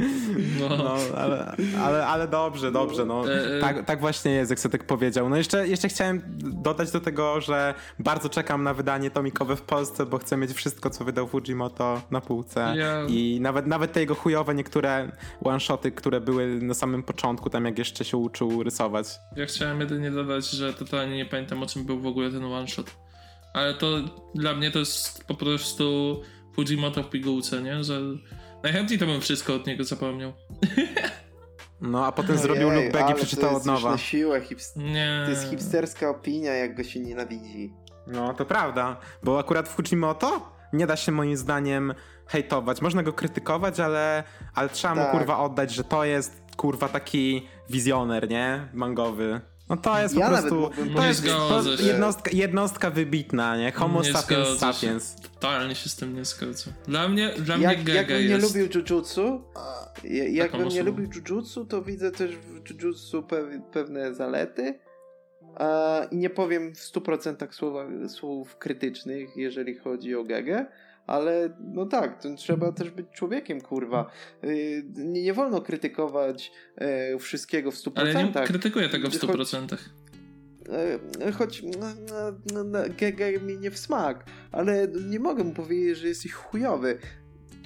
No. No, ale, ale, ale dobrze, dobrze, no. E, e. Tak, tak właśnie jest, jak Setek powiedział. No jeszcze, jeszcze chciałem dodać do tego, że bardzo czekam na wydanie tomikowe w Polsce, bo chcę mieć wszystko, co wydał Fujimoto na półce. Ja- I nawet, nawet te jego chujowe niektóre one-shoty, które były na samym początku, tam jak jeszcze się uczył rysować. Ja chciałem jedynie dodać, że totalnie nie pamiętam o czym był w ogóle ten one shot. Ale to dla mnie to jest po prostu Fujimoto w pigułce, nie? Że najchętniej to bym wszystko od niego zapomniał. No, a potem zrobił Ojej, look back i przeczytał od nowa. na siłę hips... Nie. To jest hipsterska opinia, jak go się nienawidzi. No, to prawda, bo akurat Fujimoto nie da się moim zdaniem hejtować. Można go krytykować, ale, ale trzeba mu Tak. kurwa oddać, że to jest kurwa taki wizjoner, nie? Mangowy. No to jest Ja po nawet prostu. To Nie jest to jednostka, jednostka wybitna, nie? Homo Nie sapiens zgodzę się. sapiens. Totalnie się z tym nie zgodzę. Dla mnie, dla mnie Jak, Gege jakbym nie jest... lubił Jujutsu, ja- jakbym nie lubił Jujutsu, to widzę też w Jujutsu pe pewne zalety. A, I nie powiem w 100% słowa, słów krytycznych, jeżeli chodzi o Gegę, ale no tak, trzeba też być człowiekiem, kurwa. Y, Nie, nie wolno krytykować e, wszystkiego w 100%. Ale nie krytykuję tego w Choć- 100%. e, choć Gege mi nie w smak, ale nie mogę mu powiedzieć, że jesteś chujowy.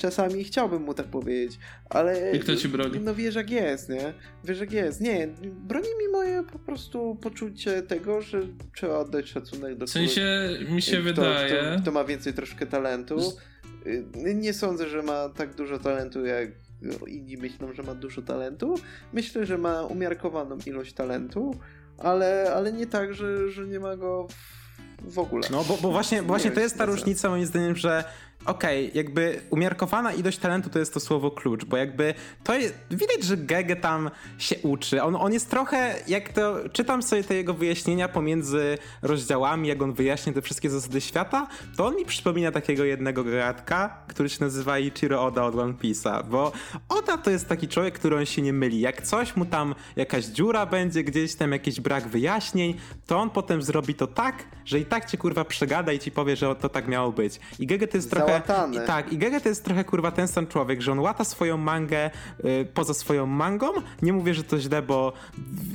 Czasami chciałbym mu tak powiedzieć, ale... I kto ci broni? No wiesz jak jest, nie? Wiesz jak jest. Nie, broni mi moje po prostu poczucie tego, że trzeba oddać szacunek do W sensie mi się kto, wydaje... Kto, kto ma więcej troszkę talentu. Y, nie sądzę, że ma tak dużo talentu, jak inni myślą, że ma dużo talentu. Myślę, że ma umiarkowaną ilość talentu, ale, ale nie tak, że, że nie ma go w, w ogóle. No bo, bo właśnie, właśnie to jest ta różnica moim zdaniem, że okej, okay, jakby umiarkowana ilość talentu to jest to słowo klucz, bo jakby to jest, widać, że Gege tam się uczy. On, on jest trochę, jak to, czytam sobie te jego wyjaśnienia pomiędzy rozdziałami, jak on wyjaśnia te wszystkie zasady świata, to on mi przypomina takiego jednego gadka, który się nazywa Ichiro Oda od One Piece'a, bo Oda to jest taki człowiek, który on się nie myli. Jak coś mu tam, jakaś dziura będzie gdzieś tam, jakiś brak wyjaśnień, to on potem zrobi to tak, że i tak cię kurwa przegada i ci powie, że to tak miało być. I Gege to jest trochę Załatany. I tak, i Gege to jest trochę kurwa ten sam człowiek, że on łata swoją mangę y, poza swoją mangą. Nie mówię, że to źle, bo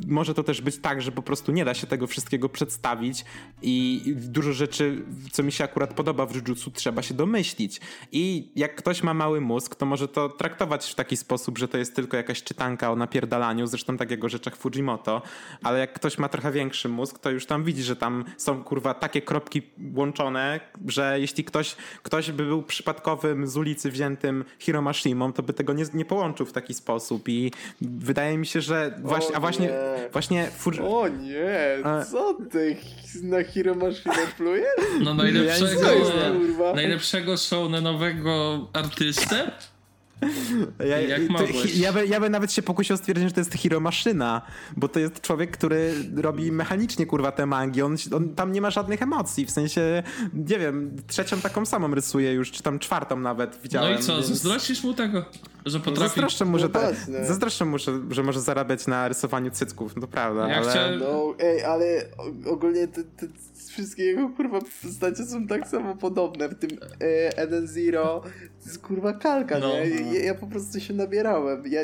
może to też być tak, że po prostu nie da się tego wszystkiego przedstawić i dużo rzeczy, co mi się akurat podoba w Jujutsu, trzeba się domyślić. I jak ktoś ma mały mózg, to może to traktować w taki sposób, że to jest tylko jakaś czytanka o napierdalaniu, zresztą tak jak o rzeczach Fujimoto, ale jak ktoś ma trochę większy mózg, to już tam widzi, że tam są kurwa takie kropki łączone, że jeśli ktoś, ktoś by był przypadkowym z ulicy wziętym Hiromashimą, to by tego nie, nie połączył w taki sposób i wydaje mi się, że właśnie, a właśnie, nie. właśnie Fuji... O nie, co ty na Hiromashimę plujesz? No najlepszego, najlepszego shownenowego artystę? Ja, Jak to, ja, by, ja by nawet się pokusił stwierdzić, że to jest Hiro Maszyna, bo to jest człowiek, który robi mechanicznie kurwa te mangi. On, on, tam nie ma żadnych emocji, w sensie, nie wiem, trzecią taką samą rysuje już, czy tam czwartą nawet widziałem. No i co, więc... zazdrościsz mu tego, że potrafi... Zazdroszczę mu, że, No ta, właśnie. zazdroszczę mu że, że może zarabiać na rysowaniu cycków, no to prawda, Ja ale... chciałem- No, ej, ale ogólnie te, te wszystkie jego kurwa postacie są tak samo podobne. W tym e, Eden Zero to jest kurwa kalka, No. nie? Ja, ja po prostu się nabierałem. Ja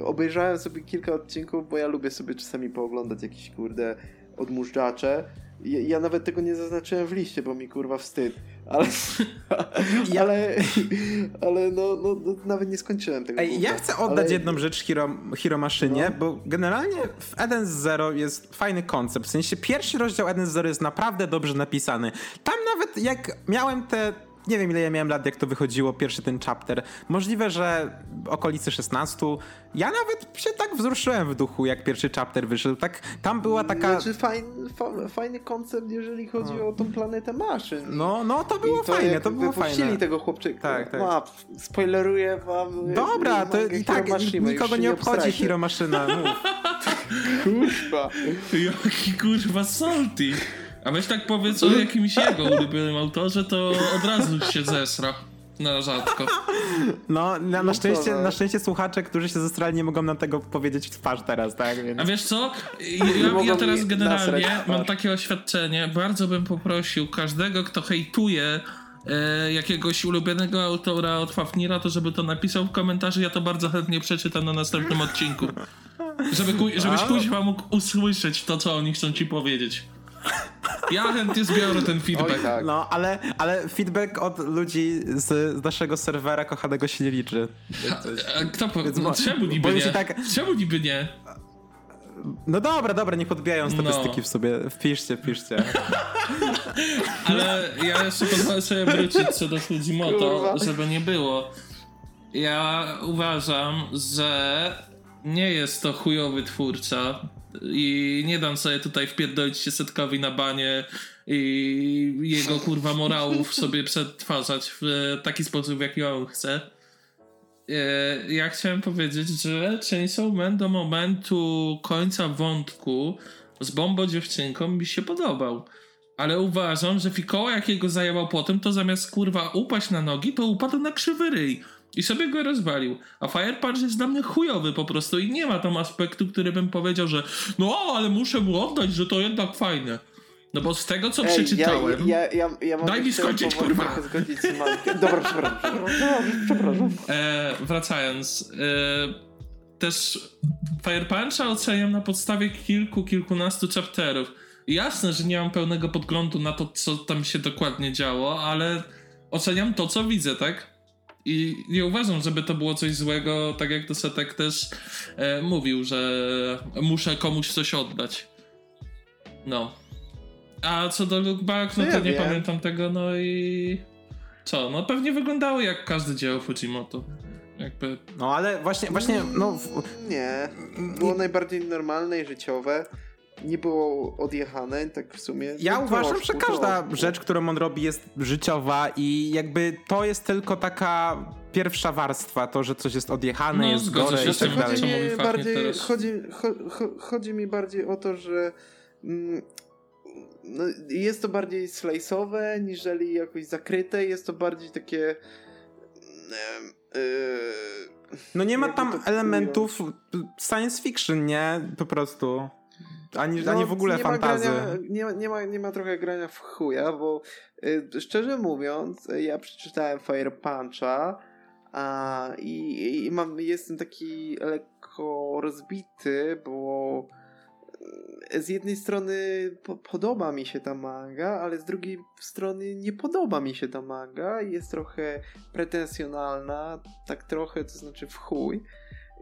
obejrzałem sobie kilka odcinków, bo ja lubię sobie czasami pooglądać jakieś kurde odmóżdżacze. Ja, ja nawet tego nie zaznaczyłem w liście, bo mi kurwa wstyd. Ale, *laughs* ale, ale no, no, no, nawet nie skończyłem tego. Ej, ja chcę oddać Ale- jedną rzecz Hiro, Hiro Maszynie, No. bo generalnie w Eden Zero jest fajny koncept. W sensie pierwszy rozdział Eden Zero jest naprawdę dobrze napisany. Tam nawet jak miałem te. Nie wiem ile ja miałem lat, jak to wychodziło, pierwszy ten chapter. Możliwe, że okolice 16. Ja nawet się tak wzruszyłem w duchu, jak pierwszy chapter wyszedł. Tak, tam była taka. Znaczy fajny, fa, fajny koncept, jeżeli chodzi o tą planetę maszyn. No, no to było I to fajne, to było fajne. tego chłopczyka. Tak, tak. No, spoileruję wam. Dobra, to i tak nikogo nie obchodzi. Hiro Maszyna. Kurwa. Jaki kurwa salty. A weź tak powiedz o jakimś jego ulubionym autorze, to od razu się zesra. Na rzadko. No, na, na, No szczęście, no. na szczęście słuchacze, którzy się zestrali, nie mogą nam tego powiedzieć w twarz teraz, tak? Więc... A wiesz co? Ja, ja, teraz generalnie mam takie oświadczenie. Bardzo bym poprosił każdego, kto hejtuje e, jakiegoś ulubionego autora od Fafnira, to żeby to napisał w komentarzu. Ja to bardzo chętnie przeczytam na następnym odcinku. Żeby, żebyś kuźwa mógł usłyszeć to, co oni chcą ci powiedzieć. Ja chętnie zbiorę ten feedback. Oj, tak. No, ale, ale feedback od ludzi z, z naszego serwera kochanego się nie liczy. A kto po... Więc no, czemu niby nie? tak- Czemu niby nie? No dobra, dobra, nie podbijają statystyki No. w sobie. Wpiszcie, wpiszcie. *laughs* Ale ja jeszcze pozwolę sobie wrócić co do Fujimoto, Kurwa. żeby nie było. Ja uważam, że nie jest to chujowy twórca i nie dam sobie tutaj wpierdolić się setkowi na banie i jego kurwa morałów sobie przetwarzać w taki sposób, jaki on chce. E, Ja chciałem powiedzieć, że Chainsaw Man do momentu końca wątku z Bombo dziewczynką mi się podobał. Ale uważam, że Fikoła jakiego zajebał potem, to zamiast kurwa upaść na nogi, to upadł na krzywy ryj. I sobie go rozwalił. A Fire Punch jest dla mnie chujowy po prostu i nie ma tam aspektu, który bym powiedział, że no ale muszę mu oddać, że to jednak fajne. No bo z tego co Ej, przeczytałem... Ja, ja, ja, ja Daj mi skończyć, kurwa. zgodzić z. Dobra, przepraszam. Przepraszam. przepraszam. E, wracając, e, też Fire Puncha oceniam na podstawie kilku, kilkunastu chapterów. Jasne, że nie mam pełnego podglądu na to, co tam się dokładnie działo, ale oceniam to, co widzę, tak? I nie uważam, żeby to było coś złego, tak jak to Setek też e, mówił, że muszę komuś coś oddać. No. A co do Lookback, no No to ja nie wiem. pamiętam tego, no i... Co? No pewnie wyglądało jak każde dzieło Fujimoto. Jakby... No ale właśnie, właśnie, no... w- Nie. Było najbardziej normalne i życiowe. Nie było odjechane, tak w sumie. Ja No, uważam, że każda rzecz, którą on robi jest życiowa i jakby to jest tylko taka pierwsza warstwa, to, że coś jest odjechane, No, jest zgodzę gore się i z tak tym, dalej. co Chodzi mi bardziej, chodzi, cho, cho, chodzi mi bardziej o to, że mm, no, jest to bardziej slajsowe, niżeli jakoś zakryte. Jest to bardziej takie. Yy, No nie ma tam elementów science fiction, nie? Po prostu. Ani, ani w ogóle No, nie fantazy. Ma grania, nie, ma, nie, ma, nie ma trochę grania w chuja, bo y, szczerze mówiąc, ja przeczytałem Fire Puncha a, i, i mam, jestem taki lekko rozbity, bo y, z jednej strony po, podoba mi się ta manga, ale z drugiej strony nie podoba mi się ta manga. Jest trochę pretensjonalna, tak trochę, to znaczy w chuj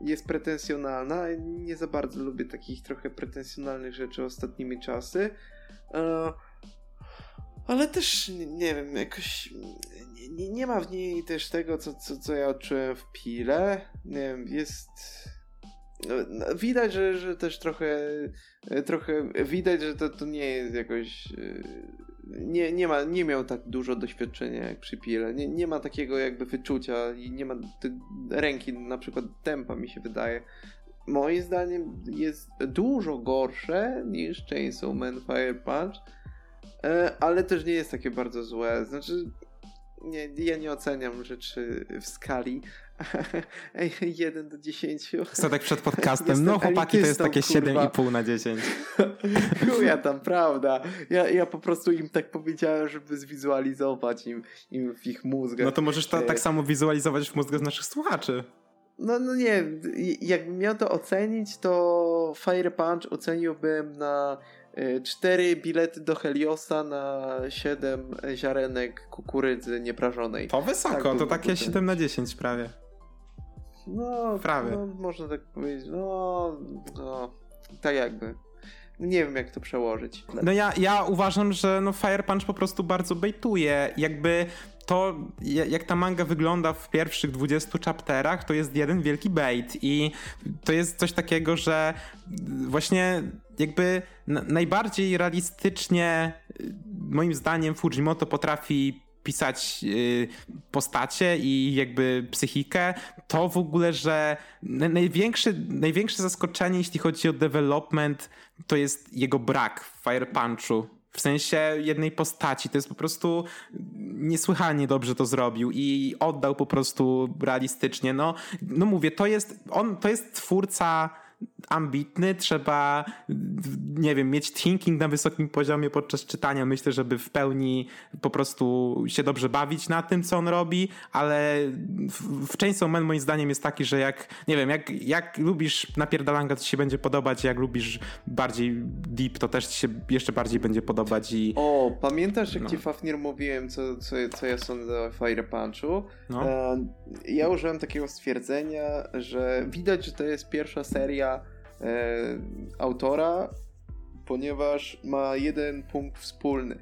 jest pretensjonalna. Nie za bardzo lubię takich trochę pretensjonalnych rzeczy ostatnimi czasy. E, ale też nie, wiem, jakoś nie, nie, ma w niej też tego, co, co, co ja odczułem w Pile. Nie wiem, jest. no, no, Widać, że, że też trochę, trochę widać, że to, to nie jest jakoś. Nie, nie, ma, nie miał tak dużo doświadczenia jak przy Pile. Nie, nie ma takiego jakby wyczucia i nie ma ręki, na przykład tempa mi się wydaje. Moim zdaniem jest dużo gorsze niż Chainsaw Man Fire Punch, e, ale też nie jest takie bardzo złe. Znaczy, nie, ja nie oceniam rzeczy w skali *laughs* 1 do 10. Statek przed podcastem. Jestem No chłopaki, to jest takie kurwa. 7,5 na 10. *laughs* Chuja tam, prawda. Ja, ja po prostu im tak powiedziałem, żeby zwizualizować im, im w ich mózgach. No to możesz to E, tak samo wizualizować w mózgu naszych słuchaczy. No, no nie, jakbym miał to ocenić, to Fire Punch oceniłbym na 4 bilety do Heliosa na 7 ziarenek kukurydzy nieprażonej. To wysoko, Tak, to takie ten. 7 na 10 prawie. No, Prawie. no, można tak powiedzieć. No, no, tak jakby. Nie wiem, jak to przełożyć. No ja, ja uważam, że no Fire Punch po prostu bardzo bejtuje. Jakby to, ja- jak ta manga wygląda w pierwszych 20 chapterach, to jest jeden wielki bait i to jest coś takiego, że właśnie jakby na, najbardziej realistycznie moim zdaniem Fujimoto potrafi pisać y, postacie i jakby psychikę, to w ogóle, że na- największe, największe zaskoczenie, jeśli chodzi o development, to jest jego brak w Fire Punchu. W sensie jednej postaci. To jest po prostu niesłychanie dobrze to zrobił i oddał po prostu realistycznie. No, no mówię, to jest, on, to jest twórca ambitny, trzeba, nie wiem, mieć thinking na wysokim poziomie podczas czytania. Myślę, żeby w pełni po prostu się dobrze bawić na tym, co on robi, ale w, Chainsaw Man moim zdaniem jest taki, że jak, nie wiem, jak, jak lubisz napierdalanka, to ci się będzie podobać, jak lubisz bardziej deep, to też ci się jeszcze bardziej będzie podobać i O, pamiętasz, jak No. ci Fafnir mówiłem, co, co, co ja sądzę o Fire Punchu? no. E, ja użyłem takiego stwierdzenia, że widać, że to jest pierwsza seria autora, ponieważ ma jeden punkt wspólny.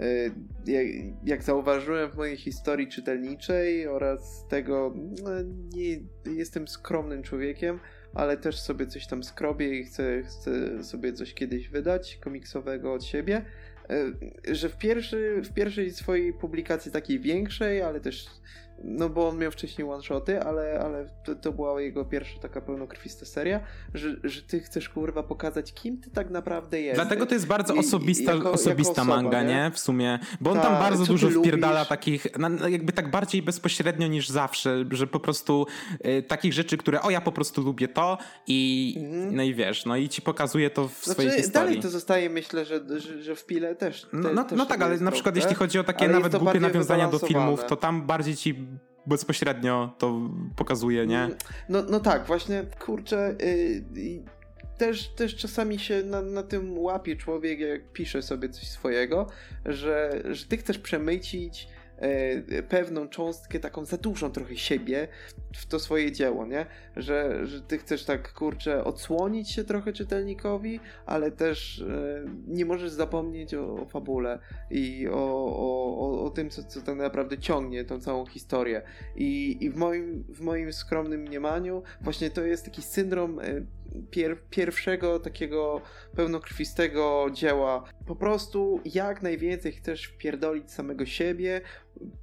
E, jak, jak zauważyłem w mojej historii czytelniczej oraz tego, no, nie jestem skromnym człowiekiem, ale też sobie coś tam skrobię i chcę, chcę sobie coś kiedyś wydać komiksowego od siebie. E, Że w, pierwszy, w pierwszej swojej publikacji takiej większej, ale też no bo on miał wcześniej one-shoty, ale, ale to, to była jego pierwsza taka pełnokrwista seria, że, że ty chcesz kurwa pokazać, kim ty tak naprawdę jesteś. Dlatego to jest bardzo I- osobista, jako- osobista jako osoba, manga, nie? nie? W sumie. Bo on Tak, tam bardzo co dużo wpierdala lubisz? takich, jakby tak bardziej bezpośrednio niż zawsze, że po prostu y, takich rzeczy, które o ja po prostu lubię to i Mhm. no i wiesz, no i ci pokazuje to w swojej Znaczy, historii. dalej to zostaje, myślę, że, że, że w pile też. Te, No, no, też no tak, ale na przykład jeśli chodzi o takie ale nawet głupie nawiązania do filmów, to tam bardziej ci bezpośrednio to pokazuje, nie? No, no tak, właśnie, kurczę, y, y, też, też czasami się na, na tym łapie człowiek, jak pisze sobie coś swojego, że, że ty chcesz przemycić pewną cząstkę, taką za dużą trochę siebie w to swoje dzieło, nie? Że, że ty chcesz tak, kurczę, odsłonić się trochę czytelnikowi, ale też e, nie możesz zapomnieć o, o fabule i o, o, o, tym, co, co tak naprawdę ciągnie tą całą historię. I, i w, moim, w moim skromnym mniemaniu właśnie to jest taki syndrom e, pier pierwszego takiego pełnokrwistego dzieła. Po prostu jak najwięcej chcesz wpierdolić samego siebie,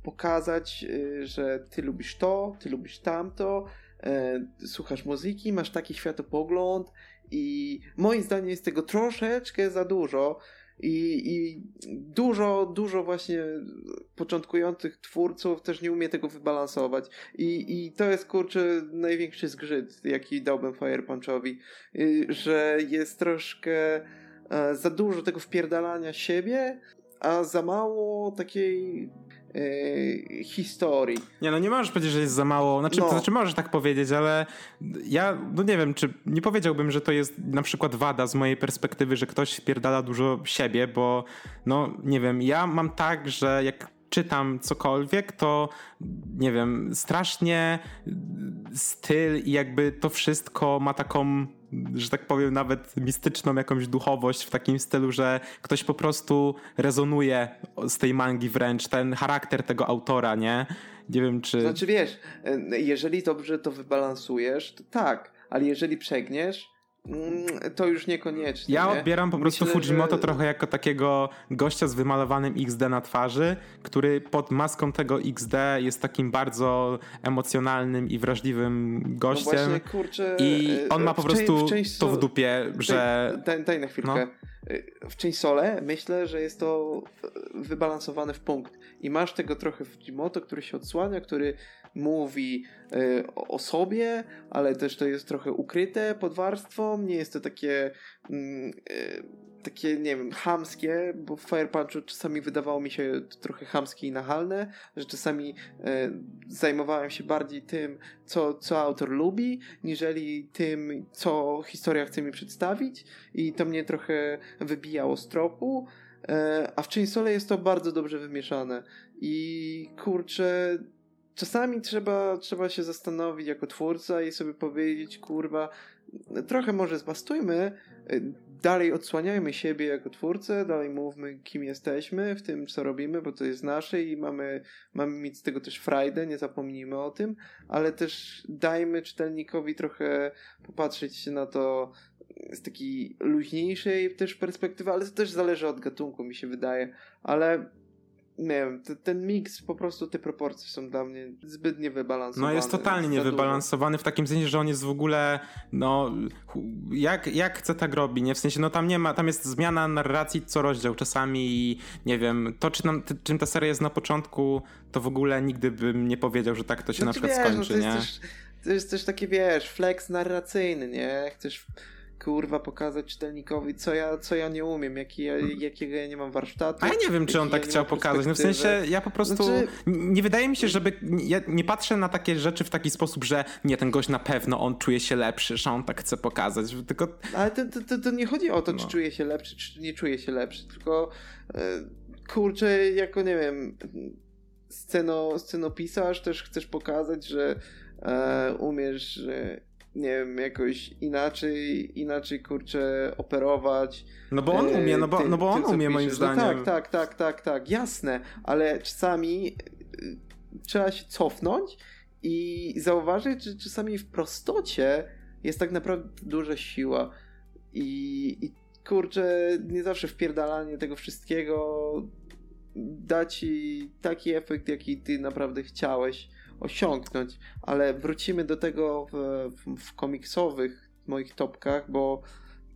pokazać, y, że ty lubisz to, ty lubisz tamto, e, słuchasz muzyki, masz taki światopogląd i moim zdaniem jest tego troszeczkę za dużo i, I, dużo, dużo właśnie początkujących twórców też nie umie tego wybalansować. I, i to jest kurczę największy zgrzyt, jaki dałbym Fire Punchowi, y, że jest troszkę e, za dużo tego wpierdalania siebie, a za mało takiej Yy, historii. Nie, no nie możesz powiedzieć, że jest za mało. Znaczy, no. to znaczy możesz tak powiedzieć, ale ja, no nie wiem, czy nie powiedziałbym, że to jest na przykład wada z mojej perspektywy, że ktoś wpierdala dużo siebie, bo no nie wiem, ja mam tak, że jak czytam cokolwiek, to nie wiem, strasznie styl i jakby to wszystko ma taką że tak powiem, nawet mistyczną jakąś duchowość w takim stylu, że ktoś po prostu rezonuje z tej mangi wręcz, ten charakter tego autora, nie? Nie wiem, czy... Znaczy wiesz, jeżeli dobrze to wybalansujesz, to tak, ale jeżeli przegniesz, to już niekoniecznie. Ja odbieram po prostu Myślę, Fujimoto że... trochę jako takiego gościa z wymalowanym XD na twarzy, który pod maską tego XD jest takim bardzo emocjonalnym i wrażliwym gościem. No właśnie, kurczę, I on ma po prostu w to w dupie, że... Daj, daj na chwilkę. No. W Chainsole myślę, że jest to wybalansowane w punkt. I masz tego trochę w Fujimoto, który się odsłania, który mówi y, o sobie, ale też to jest trochę ukryte pod warstwą, nie jest to takie y, takie, nie wiem, hamskie, bo w Fire Punchu czasami wydawało mi się trochę hamskie i nachalne, że czasami y, zajmowałem się bardziej tym, co, co autor lubi, niżeli tym, co historia chce mi przedstawić i to mnie trochę wybijało z tropu, a w Chainsole jest to bardzo dobrze wymieszane. I kurczę, czasami trzeba, trzeba się zastanowić jako twórca i sobie powiedzieć, kurwa, trochę może zbastujmy, y, dalej odsłaniajmy siebie jako twórcę, dalej mówmy, kim jesteśmy w tym, co robimy, bo to jest nasze i mamy, mamy mieć z tego też frajdę, nie zapomnijmy o tym, ale też dajmy czytelnikowi trochę popatrzeć na to z takiej luźniejszej też perspektywy, ale to też zależy od gatunku, mi się wydaje, ale nie wiem, ten miks, po prostu te proporcje są dla mnie zbyt niewybalansowane. No jest totalnie niewybalansowany w takim sensie, że on jest w ogóle, no, jak, jak chce tak robi, nie? W sensie, no tam nie ma, tam jest zmiana narracji co rozdział czasami i nie wiem, to czy nam, czym ta seria jest na początku, to w ogóle nigdy bym nie powiedział, że tak to się znaczy, na przykład wiesz, skończy, no to nie? Też, to jest też takie, wiesz, flex narracyjny, nie? Chcesz kurwa pokazać czytelnikowi, co ja, co ja nie umiem, jaki ja, jakiego ja nie mam warsztatu. A ja nie wiem, czy on tak ja chciał pokazać. No w sensie ja po prostu znaczy... nie wydaje mi się, żeby ja nie patrzę na takie rzeczy w taki sposób, że nie, ten gość na pewno on czuje się lepszy, że on tak chce pokazać, tylko... Ale to, to, to nie chodzi o to, czy no. czuje się lepszy, czy nie czuje się lepszy, tylko e, kurczę, jako nie wiem sceno, scenopisarz też chcesz pokazać, że e, umiesz nie wiem, jakoś inaczej, inaczej kurczę operować. No bo on e, umie, no bo, no bo on tym, umie moim zdaniem. No tak, tak, tak, tak, tak, jasne, ale czasami e, trzeba się cofnąć i zauważyć, że czasami w prostocie jest tak naprawdę duża siła i, i kurczę, nie zawsze wpierdalanie tego wszystkiego da ci taki efekt, jaki ty naprawdę chciałeś osiągnąć, ale wrócimy do tego w, w, w komiksowych moich topkach, bo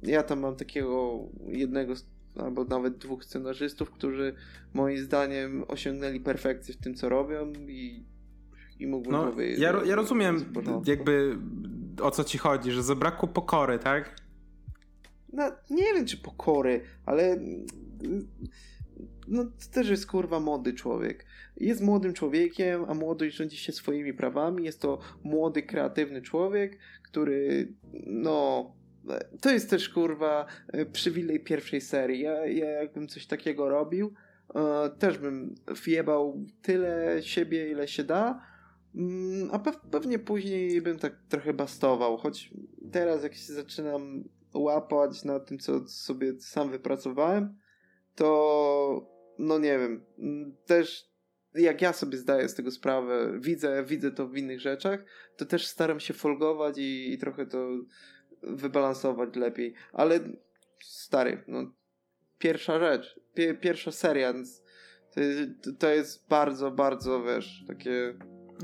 ja tam mam takiego jednego albo nawet dwóch scenarzystów, którzy moim zdaniem osiągnęli perfekcję w tym, co robią i, i mógłbym no, powiedzieć. Ja, ja rozumiem jakby o co ci chodzi, że zabrakło pokory, tak? No, nie wiem, czy pokory, ale no to też jest kurwa młody człowiek. Jest młodym człowiekiem, a młodość rządzi się swoimi prawami. Jest to młody, kreatywny człowiek, który no to jest też kurwa przywilej pierwszej serii. Ja, ja jakbym coś takiego robił, e, też bym wjebał tyle siebie, ile się da, mm, a pewnie później bym tak trochę bastował, choć teraz jak się zaczynam łapać na tym, co sobie sam wypracowałem, to no nie wiem, mm, też jak ja sobie zdaję z tego sprawę, widzę, widzę to w innych rzeczach, to też staram się folgować i, i trochę to wybalansować lepiej. Ale stary, no, pierwsza rzecz, pie, pierwsza seria, to jest, to jest bardzo, bardzo, wiesz, takie...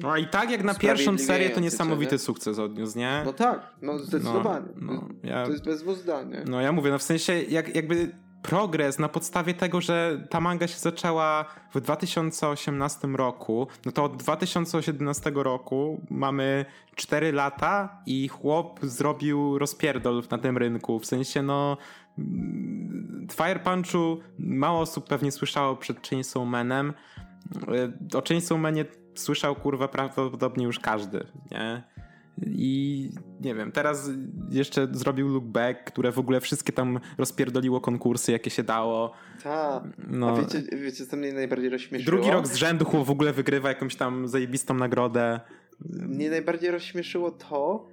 No i tak jak na pierwszą serię to niesamowity nie? sukces odniósł, nie? No tak, no zdecydowanie. No, no, ja, to jest bez zdania. No ja mówię, no w sensie jak, jakby progres na podstawie tego, że ta manga się zaczęła w 2018 roku, no to od 2017 roku mamy 4 lata i chłop zrobił rozpierdol na tym rynku. W sensie, no. Mm, Fire Punchu mało osób pewnie słyszało przed Chainsaw Manem. E, o Chainsaw Manie słyszał kurwa prawdopodobnie już każdy, nie? I nie wiem, teraz jeszcze zrobił Look Back, które w ogóle wszystkie tam rozpierdoliło konkursy, jakie się dało. Tak. No. A wiecie, wiecie, co mnie najbardziej rozśmieszyło? Drugi rok z rzędu w ogóle wygrywa jakąś tam zajebistą nagrodę. Mnie najbardziej rozśmieszyło to,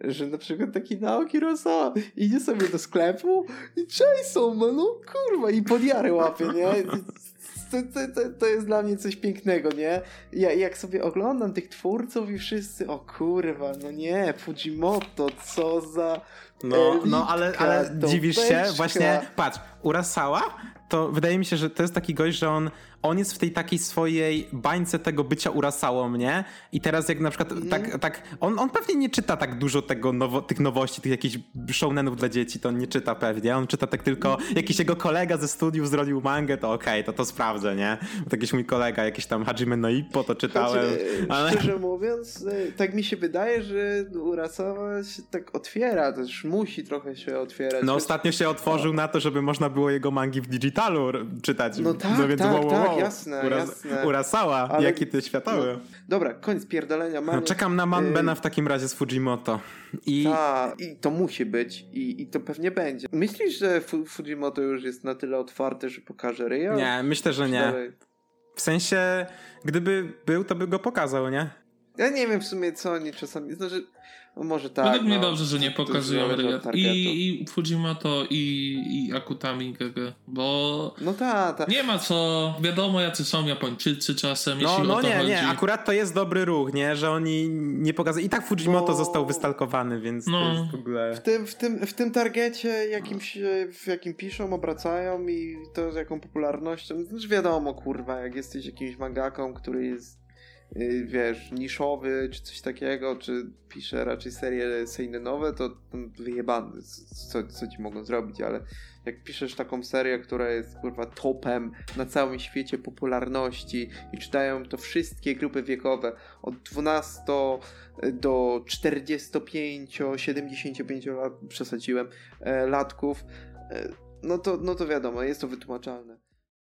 że na przykład taki Naoki Rosa idzie sobie do sklepu i Jason, no kurwa, i podjary łapie, nie? *laughs* to, to, to, jest dla mnie coś pięknego, nie? Ja, jak sobie oglądam tych twórców i wszyscy, o kurwa, no nie, Fujimoto, co za. No, no ale, ale dziwisz się, właśnie, patrz, Urasawa to wydaje mi się, że to jest taki gość, że on, on jest w tej takiej swojej bańce tego bycia urasało mnie i teraz jak na przykład mm. tak, tak on, on pewnie nie czyta tak dużo tego nowo, tych nowości, tych jakichś shownenów dla dzieci, to on nie czyta pewnie, on czyta tak tylko jakiś jego kolega ze studiów zrobił mangę, to okej, okay, to to sprawdzę, nie? Bo jakiś mój kolega, jakiś tam Hajime no Ippo, to czytałem. Choć, ale... Szczerze mówiąc, e, tak mi się wydaje, że Urasawa się tak otwiera, też musi trochę się otwierać. No ostatnio się otworzył na to, żeby można było jego mangi w digitalu czytać. No tak, no więc tak, wow, wow, tak, jasne, Uras jasne. Urasała, Ale... jakie ty światowy. No, dobra, koniec pierdolenia. No, czekam na Manbena y- w takim razie z Fujimoto. I... Ta, I to musi być i, i to pewnie będzie. Myślisz, że Fujimoto już jest na tyle otwarty, że pokaże Rio? Nie, myślę, że nie. W sensie, gdyby był, to by go pokazał, nie? Ja nie wiem w sumie, co oni czasami... Znaczy, no może tak. Według no, mnie dobrze, że nie pokazują. I, I Fujimoto, i, i Akutami GG, bo no ta, ta. nie ma co, wiadomo jacy są Japończycy czasem, no, jeśli no o to nie, chodzi. nie, akurat to jest dobry ruch, nie, że oni nie pokazują. I tak Fujimoto został wystalkowany, więc no. to jest w ogóle... W tym, w tym, w tym targecie, jakimś, w jakim piszą, obracają i to z jaką popularnością, znaczy wiadomo, kurwa, jak jesteś jakimś mangaką, który jest wiesz, niszowy, czy coś takiego, czy pisze raczej serie nowe, to, to wyjebany, co, co ci mogą zrobić, ale jak piszesz taką serię, która jest kurwa topem na całym świecie popularności i czytają to wszystkie grupy wiekowe od 12 do 45, 75 lat, przesadziłem, e, latków, e, no to, no to wiadomo, jest to wytłumaczalne.